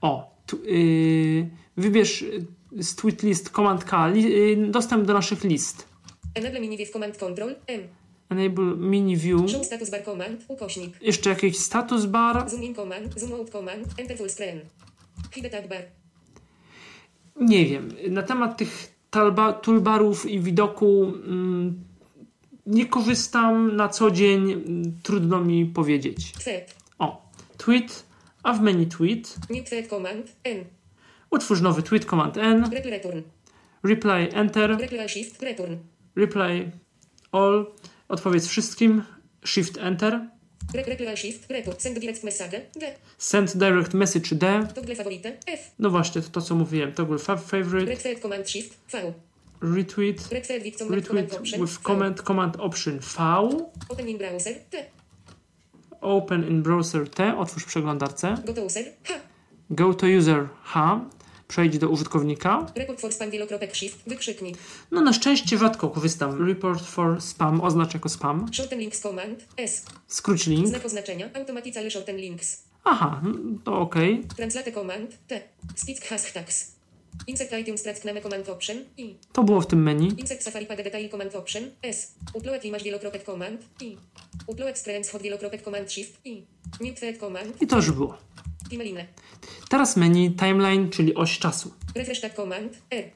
O, tu, y, wybierz y, z tweet list command K li, y, dostęp do naszych list. enable mini view command control, m, Enable mini view. show status bar command, ukośnik, Jeszcze jakiś status bar. Zoom in command, zoom out command, enter full screen. Hide tab bar. Nie wiem. Na temat tych talba, toolbarów i widoku mm, nie korzystam na co dzień. mm, Trudno mi powiedzieć. Thread. O, tweet, a w menu tweet New thread command, n. utwórz nowy tweet command N, Reply return. reply enter, Reply shift, return. reply all, odpowiedz wszystkim, shift enter, shift. Send direct message. D. Send direct message D. Toggle favorite. F. No właśnie, to, to co mówiłem. Toggle fa- favorite, Retweet command shift. V. retweet, Retweet with command, command retweet option. with V. command, command option V. Open in browser. T. Open in browser T, otwórz w przeglądarce. Go to user. H. Go to user H, przejdź do użytkownika. Report for spam wielokropek shift. Wykrzyknik. No na szczęście rzadko korzystam. Report for spam oznacz jako spam. Shorten links command. S. Skróć link. Znak oznaczenia. Automatically shorten links. Aha, no to okej. Translate command. T. Speak hashtags. Insert iTunes trackname command option. I. To było w tym menu. Insert Safari Pad Detail Command Option. S. Upload image wielokropek command. I. Upload experience hot wielokropek command shift. I. Mute thread command. I to już było. Timeline. Teraz menu timeline, czyli oś czasu. Refresh tab command. R.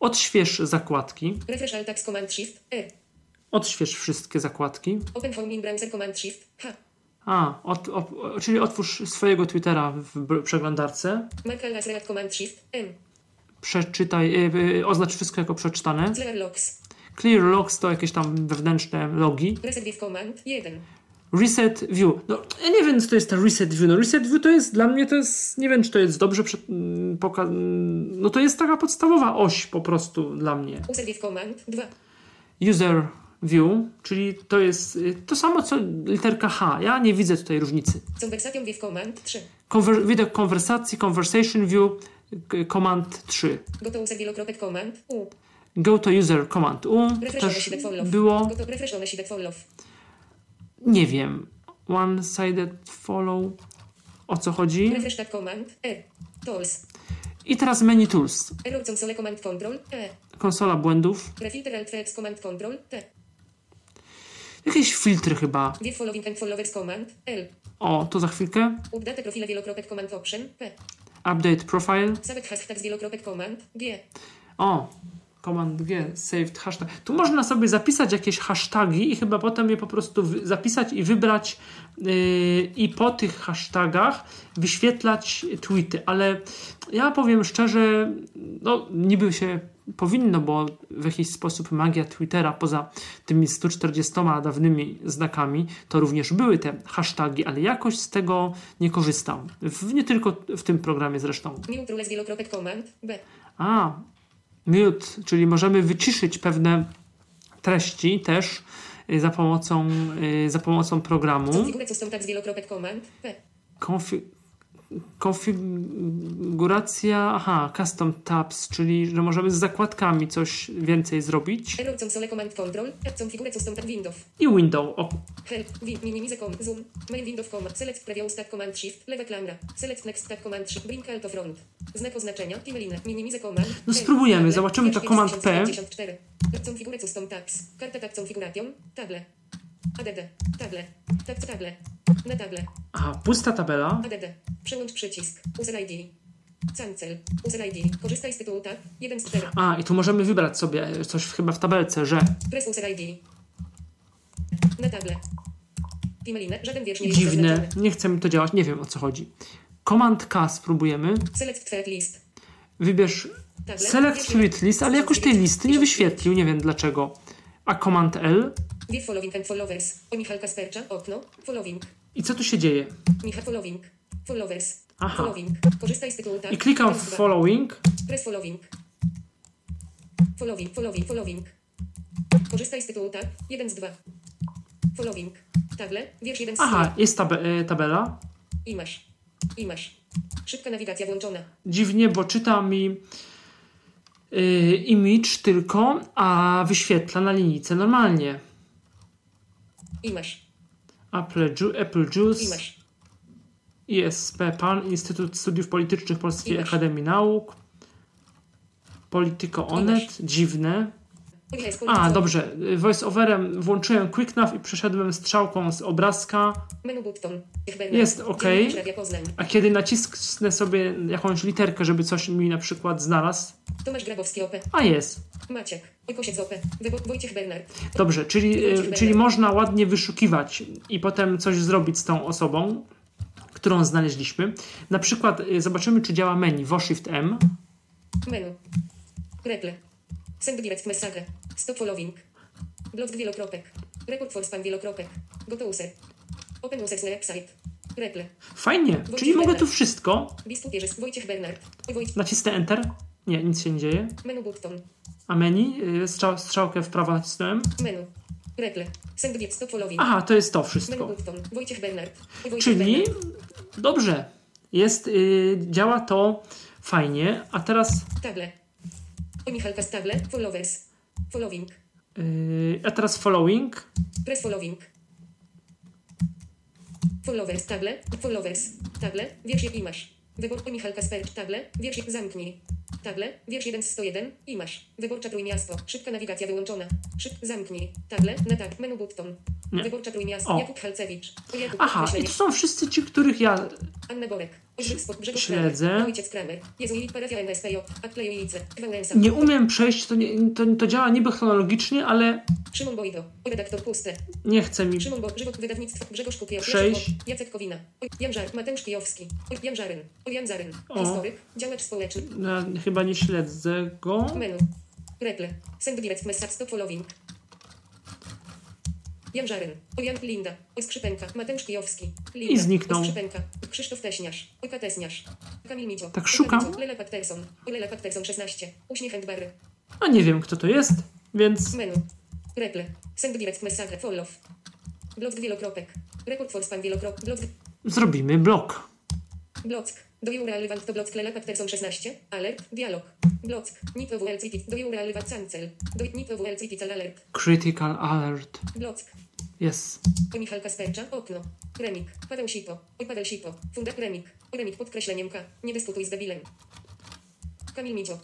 Odśwież zakładki. Refresh alt tags command shift. R. Odśwież wszystkie zakładki. Open home in browser command shift. H. A, od, op, czyli otwórz swojego Twittera w przeglądarce. Przeczytaj, y, oznacz wszystko jako przeczytane. Clear logs. Clear logs to jakieś tam wewnętrzne logi. Reset with command. 1. Reset view. No, ja nie wiem, co to jest ta reset view. No, reset view to jest dla mnie to jest, nie wiem, czy to jest dobrze przed, mm, poka- No to jest taka podstawowa oś po prostu dla mnie. User with command. 2. User view, czyli to jest y, to samo co literka H. Ja nie widzę tutaj różnicy. Conversation with command. 3. Konwer- widok konwersacji, conversation view, command 3. Go to user wielokropek command. U. Go to user command U też było, Go to refresh on sheet follow. nie wiem, one-sided follow, o co chodzi. Refresh tab command. R. Tools. I teraz menu tools, Error console command control. E. konsola błędów, Refilter alt command control. T. jakieś filtry chyba. View following and followers command. L. O, to za chwilkę. Update profile wielokropek command option. P. Update profile. Saved hashtags wielokropek command. G. O, Command G, saved hashtag. Tu można sobie zapisać jakieś hasztagi i chyba potem je po prostu zapisać i wybrać i po tych hashtagach wyświetlać tweety, ale ja powiem szczerze, no niby się powinno, bo w jakiś sposób magia Twittera poza tymi 140 dawnymi znakami, to również były te hasztagi, ale jakoś z tego nie korzystam. W, nie tylko w tym programie zresztą. A, mute, czyli możemy wyciszyć pewne treści też za pomocą, y, za pomocą programu. Konfigurę konfiguracja, aha, custom tabs, czyli że możemy z zakładkami coś więcej zrobić. Command control. Konfigurę custom tag window. I window, o, Help. Minimize com. Zoom. Main window command. Select preview stack command shift. Lewa klamra. Select next tab command shift. Bring alt to front. Znak oznaczenia. Timeline. Minimize command. No Help. spróbujemy, zobaczymy to command P. 5074. Konfigurę custom tags. Karta tag configuration. Table. ADD. Table. Tab table. Na table. aha, pusta tabela. ADD. Przełącz przycisk. User ID. Cancel. User ID. Korzystaj z tytułu tab. 1 z 4. A, i tu możemy wybrać sobie coś chyba w tabelce, że Press user ID. Na table. Timeline. Żaden wiersz nie jest dziwne, nie chce mi to działać, nie wiem o co chodzi. Command K spróbujemy. Select thread list. Wybierz. Select Tweet List, ale jakoś tej listy nie wyświetlił, nie wiem dlaczego. A Command L. View following and followers. O Michal Kaspercza. Okno. Following. I co tu się dzieje? Michał following. Followers. Aha. Following. Korzystaj z tytułu tab. I klikam w dwa. Following. Press following. Following, following, following. Korzystaj z tytułu tab. 1 z 2. Following. Table. Wiersz 1 z 3. Aha, jest tabe, e, tabela. I masz. I masz. Szybka nawigacja włączona. Dziwnie, bo czyta mi y, image tylko, a wyświetla na linijce normalnie. I masz. Apple, Ju Apple I Juice, masz. ISP PAN, Instytut Studiów Politycznych Polskiej. Akademii Nauk, Polityko. Onet, dziwne. A, dobrze, y, voice-overem włączyłem QuickNav i przeszedłem strzałką z obrazka, Menu button. Jest, Poznań. a kiedy nacisnę sobie jakąś literkę, żeby coś mi na przykład znalazł, Tomasz Grabowski OP. a jest. Maciek. Ojkosiec OP. Wybo- Wojciech Bernard. Dobrze, czyli, y, czyli można ładnie wyszukiwać i potem coś zrobić z tą osobą, którą znaleźliśmy. Na przykład y, zobaczymy, czy działa menu WoShift M. Menu. Reple. Send direct message. Stop following. Blog wielokropek. Report for spam wielokropek. Go to user. Open users website. Reple. Fajnie, czyli mogę tu wszystko. Biskup Jerzy, Wojciech Bernard. Wojciech. Nacisnę Enter. Nie, nic się nie dzieje. Menu button. A menu, y, strzał, strzałkę w prawo nacisnąłem. Menu. Reple. Send gift stop following. Aha, to jest to Menu wszystko. button. Wojciech Bernard. Wojciech Czyli Bernard. dobrze, jest, y, działa to fajnie, a teraz, Table. O Michalka z table. Followers. Following. y, a teraz following. Press following. Followers, table, followers, table, wiersz jaki masz. Wybór o Michalka Spercz, table, wiersz zamknij. Table, wiersz 1 z 101 i masz. Wyborcza trójmiasto, szybka nawigacja wyłączona. Szyb, zamknij. Table, na tak, menu button. Nie. Wyborcza trójmiasto, O. Jakub Halcewicz. Jakub, Aha, i określenie. to są wszyscy ci, których ja Anna Borek. Śledzę. Wałęsa. nie umiem przejść, to, nie, to, to działa niby chronologicznie, ale Szymon Bojdo. Redaktor puste. nie chce mi. Szymon Bo, Grzegorz, wydawnictwo, Grzegorz Kupier, Przejść. Jacek, Kowina, Jan Żar, Mateusz Kijowski, Jan Żaryn, Jan Zaryn, historyk, działacz społeczny, Ja chyba nie śledzę go. menu, reple, send direct message, stop following, Jan Żaryn, Oj, Jan Linda, Oj, Skrzypenka, Mateusz Kijowski, Linda, I zniknął. Skrzypenka, Krzysztof Teśniarz, Oj, Katesniarz, Kamil Micio, Tak szukam. Lela Patterson, Lela Patterson 16, Uśmiech and Barry, A nie wiem, kto to jest, więc menu, reple, send direct message, follow, blog wielokropek, rekord for spam wielokropek, blog zrobimy blok. Block. Do you relevant to block Clela Patterson 16. Alert. Dialog. Block. Nit of. Do you relevant cancel. Do of cal alert. Critical alert. Block. O Michał Kaspercza. Okno. Remik. Paweł Sipo. Oj Paweł Sipo. Fundak Remik. Remik podkreśleniem K. Nie dyskutuj z debilem. Kamil Micio.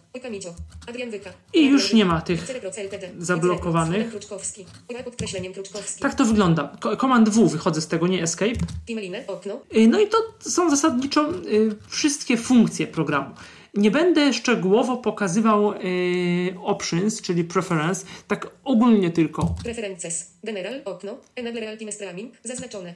Adrian Wyka. I już nie ma tych zablokowanych. Tak to wygląda. Command W wychodzę z tego, nie escape. Y, No i to są zasadniczo y, wszystkie funkcje programu. Nie będę szczegółowo pokazywał y, options, czyli preference, tak ogólnie tylko. Preferences. General. Okno. Enable. Zaznaczone.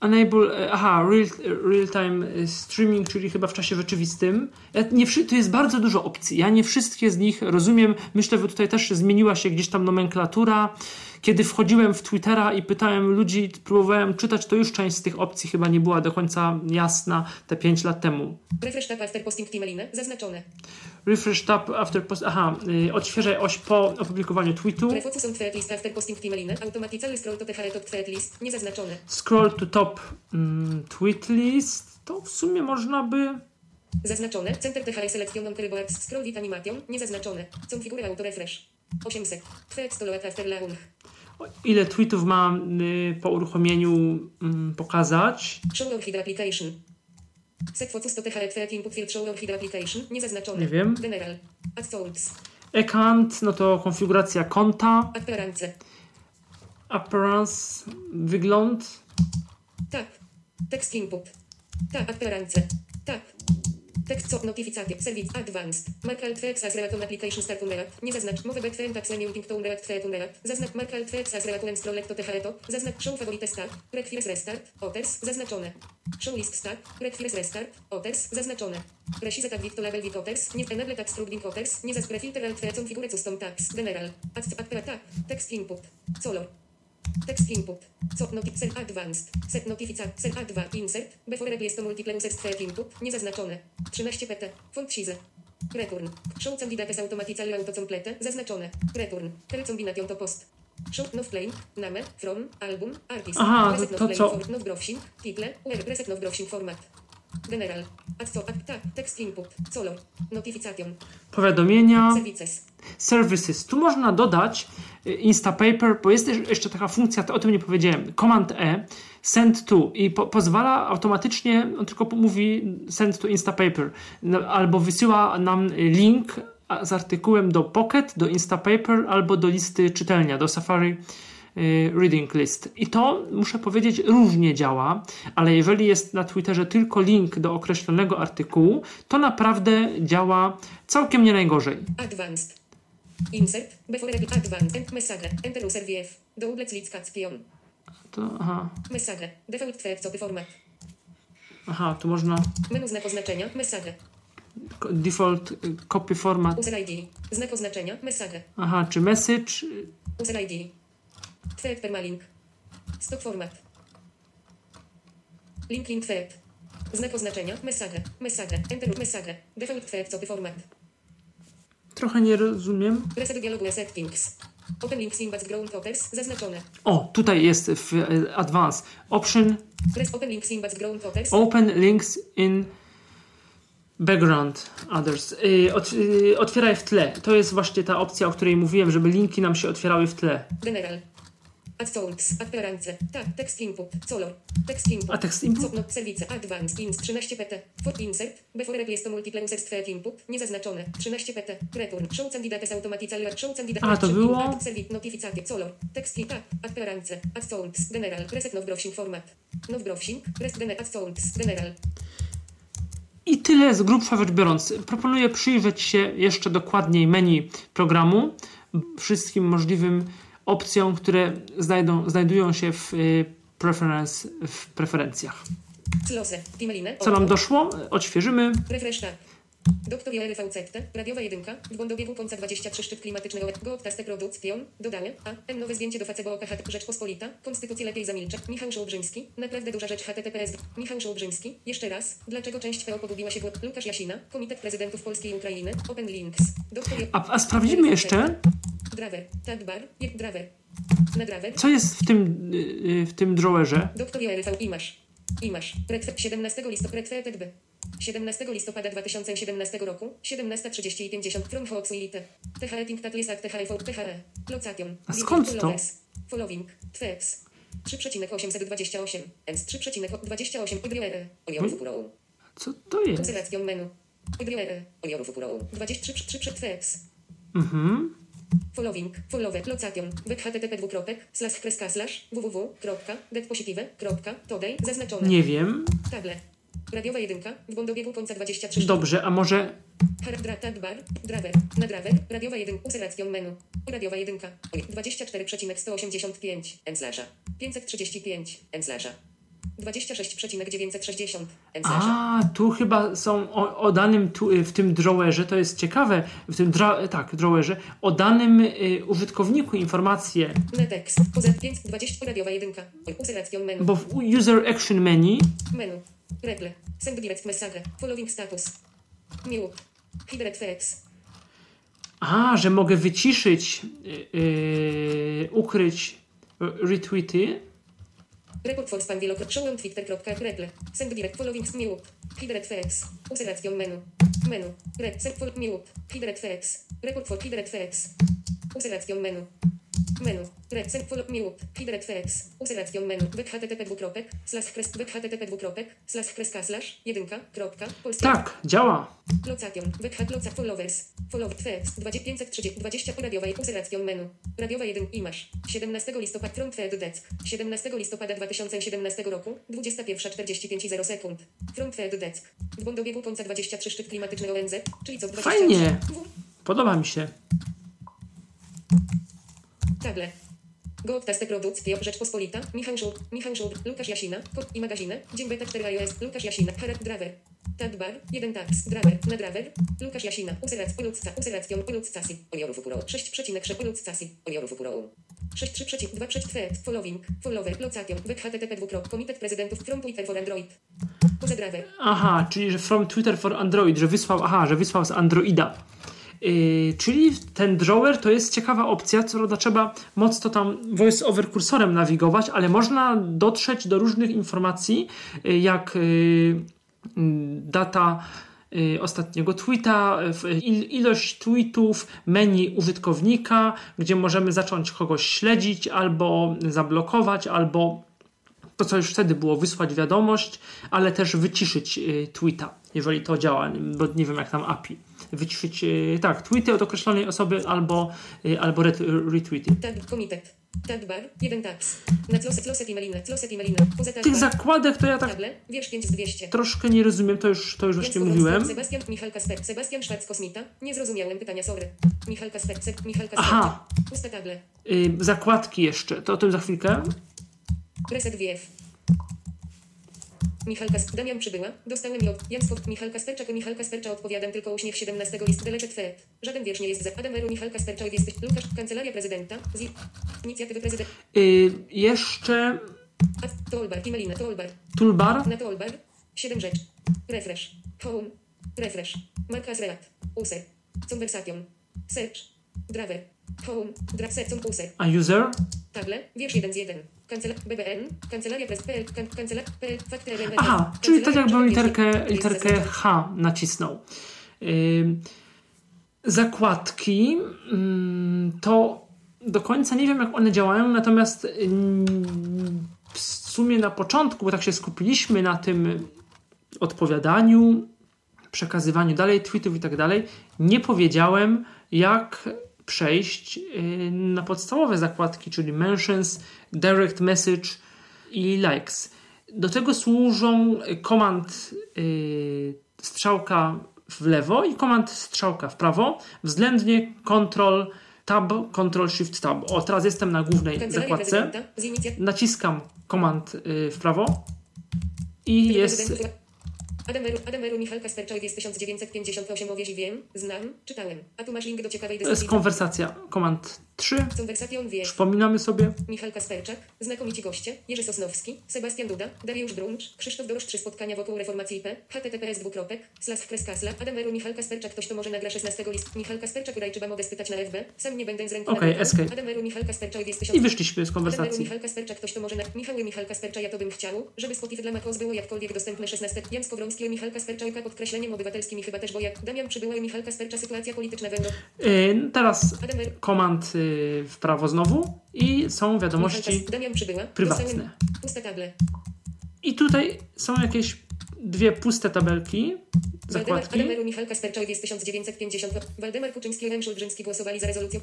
Enable, y, aha, real, real y, streaming, czyli chyba w czasie rzeczywistym. Nie, to jest bardzo dużo opcji. Ja nie wszystkie z nich rozumiem. Myślę, że tutaj też zmieniła się gdzieś tam nomenklatura. Kiedy wchodziłem w Twittera i pytałem ludzi, próbowałem czytać, to już część z tych opcji chyba nie była do końca jasna te 5 lat temu. Refresh tab after posting timeline. Zaznaczone. Refresh tab after post. Aha, y, odświeżaj oś po opublikowaniu tweetu. Refocus on thread list after posting timeline. Automatically scroll to top thread list. Niezaznaczone. Scroll to top mm, tweet list. To w sumie można by. Zaznaczone. Center THR selection on box. Scroll with animation. Niezaznaczone. Configure auto refresh. 800. Thread stoloat after launch. o, Ile tweetów mam y, po uruchomieniu mm, pokazać? Nie wiem. General. Account, no to konfiguracja konta. Appearance. Appearance, wygląd. Tak. Text input. Tak. Appearance. Tak. Tekst co notificate. Service advanced. Markal threads as relaton application start unerat. Nie zaznacz. Move back friend tax limiting to unerat thread unerat. Zaznacz markal threads as relaton scroll to THReto. Zaznacz show favorite start. Requires restart. Others. Zaznaczone. Show list start. Requires restart. Others. Zaznaczone. Precise tag to label with others. Nie enable tax truding others. Nie zaz prefilter alt thread configure custom tags. General. Add add tak. Text input. Solo. Text input. Co noti cell advanced. Set notifica cell adva insert. Before to multiple users thread input. Niezaznaczone. 13 pt. Font size. Return. Show candidates automatically autocomplete. Zaznaczone. Return. Tele combination to post. Show no play. Name. From. Album. Artist. Aha, Reset to no play co? For, no browsing. Title. URL. Reset no browsing format. General. Tak. Text input. Solo. Notification. Powiadomienia. Services. Services. Tu można dodać y, Instapaper, bo jest jeszcze taka funkcja, to o tym nie powiedziałem. Command E, send to i po, pozwala automatycznie, on tylko mówi send to Instapaper, no, albo wysyła nam link z artykułem do Pocket, do Instapaper, albo do listy czytelnia, do Safari Reading List. I to, muszę powiedzieć, różnie działa, ale jeżeli jest na Twitterze tylko link do określonego artykułu, to naprawdę działa całkiem nie najgorzej. Advanced. Insert. Before advanced. Message. Enter user VF. Double click cat pion. To, aha, Message. Default copy format. aha, tu można Menu znak oznaczenia. Message. default y, copy format. User ID. Znak oznaczenia. Message. Aha, czy message. y, User ID. Thread permalink. Stop format. Link link thread. Znak oznaczenia. Message. Message. Enter message. Default thread copy format. Trochę nie rozumiem. Reset dialogu settings. Open links in background toppers. Zaznaczone. O, tutaj jest w e, Advanced Option Press open links in background toppers. Open Links in Background Others. Y, ot, y, otwieraj w tle. To jest właśnie ta opcja, o której mówiłem, żeby linki nam się otwierały w tle. General. Add sounds. Appearance. Tak. Text input. Color. Text input. A tekst input? Copno. Service. Advanced. Ins. 13 pt. For insert. Before replace to multiple users thread input. Niezaznaczone. 13 pt. Return. Show candidates automatically. Show candidates. A, to było? Add service. Notificate. Color. Text input. Appearance. Add sounds. General. Reset no browsing format. No browsing. Rest general. Add sounds. General. I tyle z grubsza rzecz biorąc. Proponuję przyjrzeć się jeszcze dokładniej menu programu, wszystkim możliwym opcjom, które znajdą, znajdują się w, y, preference, w preferencjach. Co nam doszło? Odświeżymy. Doktor VCT, radiowa jedynka, w Bondobiegu końca 23 szczyt klimatycznego, go obtaste produkcjon, dodanie, a, n nowe zdjęcie do Facebook HT Rzeczpospolita, Konstytucji lepiej zamilczę, Michał Szołbrzyński, naprawdę duża rzecz HTTPS, Michał Szołbrzyński, jeszcze raz, dlaczego część PO pogubiła się w Lukasz Jasina, Komitet Prezydentów Polskiej i Ukrainy, Open Links, doktor A, a sprawdzimy jeszcze, Drawer, tab bar, je, drawer, na drawer, co jest w tym, y, y, w tym drawerze. Doktor Joery V. Imasz. Imasz. Retwe- 17 listopada. Retweeted B. 17 listopada 2017 roku, 17.30 i 50 from Hoxuite. THE Think That Is Act THE THE. Location. A skąd to? Following. Tweets. 3,828. Ens 3,28. Odriere. Oliorów Upurą. Co to jest? Konserwacją menu. Odriere. Oliorów Upurą. 23 3 3 Tweets. Mhm. Following, follower, location, web http dwukropek, slash kreska slash www.detpositive.todej, zaznaczone. Nie wiem. Table. Radiowa jedynka, w Bondobiegu końca 23 Dobrze, a może bar, driver, na driver, radiowa jedynka, useracją menu, radiowa jedynka, oj, 24,185, n slasha, 535, n slasha, 26,960, n slasha. A, tu chyba są o, o danym tu, y, w tym drawerze, to jest ciekawe, w tym dra, tak, drawerze, o danym y, użytkowniku informacje, Na tekst, poza 5, 20, radiowa jedynka, menu, bo w User Action Menu menu, reple, send direct message, following status, new, hidden facts, A, że mogę wyciszyć, yy, yy, ukryć y, retweety. Report for spam wielokrotnie. Show on twitter.reple. Send direct following new. Hidden facts. Useracją menu. Menu. Red. Send for new. Hidden facts. Report for hidden facts. Useracją menu. Menu. Red. Send follow. Hidden facts. Useracją menu. Web http dwukropek. Slash kres. Http dwukropek. Slash kreska slash. Jedynka. Kropka. Polska. Tak, działa. Location. Web hat loca followers. Follow text 530 20 radiowej useracją menu. Radiowa 1 imasz. 17 listopada front thread deck. 17 listopada 2017 roku 21.45 0 sekund. Front thread deck. W Bondobiegu końca 23 szczyt klimatyczny ONZ, czyli co 23. Fajnie. Podoba mi się. Table. Gooptaste produkcje Rzeczpospolita, Michał Żółk, Michał Żółk, Lukasz Jasina, Kod i magaziny, Dzień Beta 4 iOS, Lukasz Jasina, Harad Draver. Tab bar, 1 tax, Draver, na Draver, Lukasz Jasina, Userac, Ulucca, Useracją, Uluccasi, Oliorów Upuro, 6,6, Uluccasi, Oliorów Upuro. 6,3,2 przeciw thread, following, follower, location, web http dwukrop, Komitet Prezydentów from Twitter for Android. Poza Draver. Aha, czyli że from Twitter for Android, że wysłał, aha, że wysłał z Androida. Yy, czyli ten drawer to jest ciekawa opcja, co prawda trzeba mocno tam voice over kursorem nawigować, ale można dotrzeć do różnych informacji, yy, jak yy, data yy, ostatniego tweeta, ilość tweetów, menu użytkownika, gdzie możemy zacząć kogoś śledzić albo zablokować, albo to, co już wtedy było, wysłać wiadomość, ale też wyciszyć y, tweeta, jeżeli to działa, bo nie wiem jak tam API. Wyciszyć, y, tak, tweety od określonej osoby albo, y, albo ret, retweety. Tab, komitet. Tab bar, 1 tax. Na closet, closet i melina, closet i tab Tych bar, zakładek to ja tak table, wiersz 5 z 200. troszkę nie rozumiem, to już, to już właśnie mówiłem. Sebastian Michal Kasper. Sebastian Szwarc Kosmita. Nie zrozumiałem pytania, sorry. Michal Kasper. Se, Michal Kasper. Aha. Puste table. Y, zakładki jeszcze, to o tym za chwilkę. Reset WF. Michal Kas... Damian przybyła. Dostałem ją. Jan Spot. Michal Kasperczak. Michal Kaspercza odpowiadam tylko uśmiech 17 list. Delete thread. Żaden wiersz nie jest za. Adam Eru. Michal Kasperczak. Jesteś. Lukasz. Kancelaria Prezydenta. Z... Inicjatywy Prezydent. Y, jeszcze toolbar, emailina, toolbar. Toolbar. Na toolbar. 7 rzecz. Refresh. Home. Refresh. Mark as react. User. Conversation. Search. Driver. Home. Drive search. User. A user? Table. Wiersz 1 z 1. Aha, czyli tak jakbym literkę, literkę H nacisnął. Zakładki ym, to do końca nie wiem, jak one działają, natomiast w sumie na początku, bo tak się skupiliśmy na tym odpowiadaniu, przekazywaniu dalej tweetów i tak dalej, nie powiedziałem, jak przejść y, na podstawowe zakładki, czyli mentions, direct message i likes. Do tego służą komand y, strzałka w lewo i komand strzałka w prawo, względnie Ctrl Tab, Ctrl Shift Tab. O, teraz jestem na głównej zakładce. Naciskam komand y, w prawo i jest Adameru, Adameru Michal Kasperczak jest 1958 wieś wiem, znam, czytałem. A tu masz link do ciekawej To jest dyskusji. konwersacja. Komand 3. Konwersation wiesz. Przypominamy sobie. Michal Kasperczak, znakomici goście, Jerzy Sosnowski, Sebastian Duda, Dariusz Bruncz, Krzysztof Dorosz, trzy spotkania wokół reformacji IP, https dwukropek, slash kreskasla, Adameru Michal Kasperczak, ktoś to może nagra 16 list, Michal Kasperczak, Urajczyba, mogę spytać na FB, sam nie będę z ręką Okej, na boku. escape. Adameru Michal Kasperczak jest I 1000... wyszliśmy z Adameru konwersacji. Michal Kasperczak, ktoś to może na... Michał Michal Kasperczak, ja to bym chciał, żeby Spotify dla Macos było jakkolwiek dostępne 16. Jan Skowroński, Michal Kasperczak, podkreśleniem obywatelskim i chyba też, bo jak Damian Przybyła i Michal Kasperczak, sytuacja polityczna w Euro... Y, teraz komand y, w prawo znowu i są wiadomości prywatne. I tutaj są jakieś dwie puste tabelki, zakładki. Kasperczak jest 1950. Waldemar Kuczyński i Remszul Drzymski głosowali za rezolucją.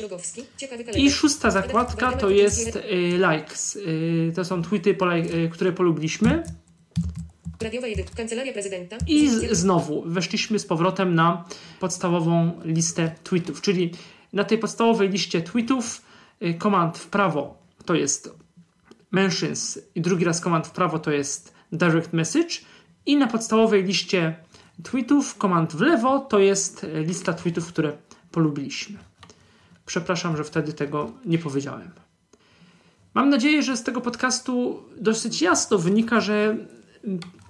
Rogowski. Ciekawy I kalendarz. szósta zakładka to jest y, likes. Y, to są tweety, y, które polubiliśmy. Radiowa. Kancelaria prezydenta. I znowu weszliśmy z powrotem na podstawową listę tweetów, czyli na tej podstawowej liście tweetów y, komand w prawo to jest mentions i drugi raz komand w prawo to jest direct message i na podstawowej liście tweetów komand w lewo to jest y, lista tweetów, które polubiliśmy. Przepraszam, że wtedy tego nie powiedziałem. Mam nadzieję, że z tego podcastu dosyć jasno wynika, że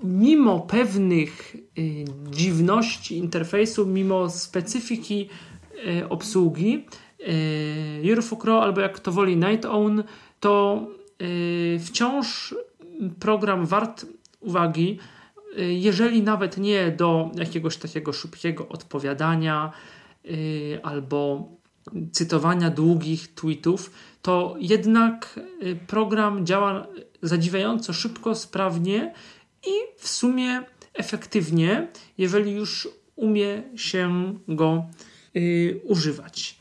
mimo pewnych y, dziwności interfejsu, mimo specyfiki obsługi, y, Eurofocro, albo jak to woli Night Own, to y, wciąż program wart uwagi, jeżeli nawet nie do jakiegoś takiego szybkiego odpowiadania albo cytowania długich tweetów, to jednak program działa zadziwiająco szybko, sprawnie i w sumie efektywnie, jeżeli już umie się go y, używać.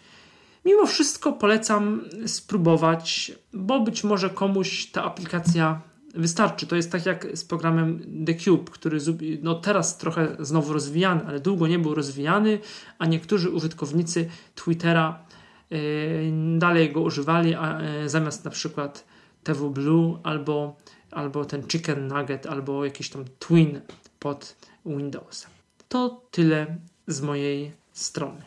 Mimo wszystko polecam spróbować, bo być może komuś ta aplikacja wystarczy. To jest tak jak z programem The Cube, który no teraz trochę znowu rozwijany, ale długo nie był rozwijany, a niektórzy użytkownicy Twittera y, dalej go używali, a y, zamiast na przykład TV Blue albo, albo ten Chicken Nugget, albo jakiś tam Twin pod Windowsem. To tyle z mojej strony.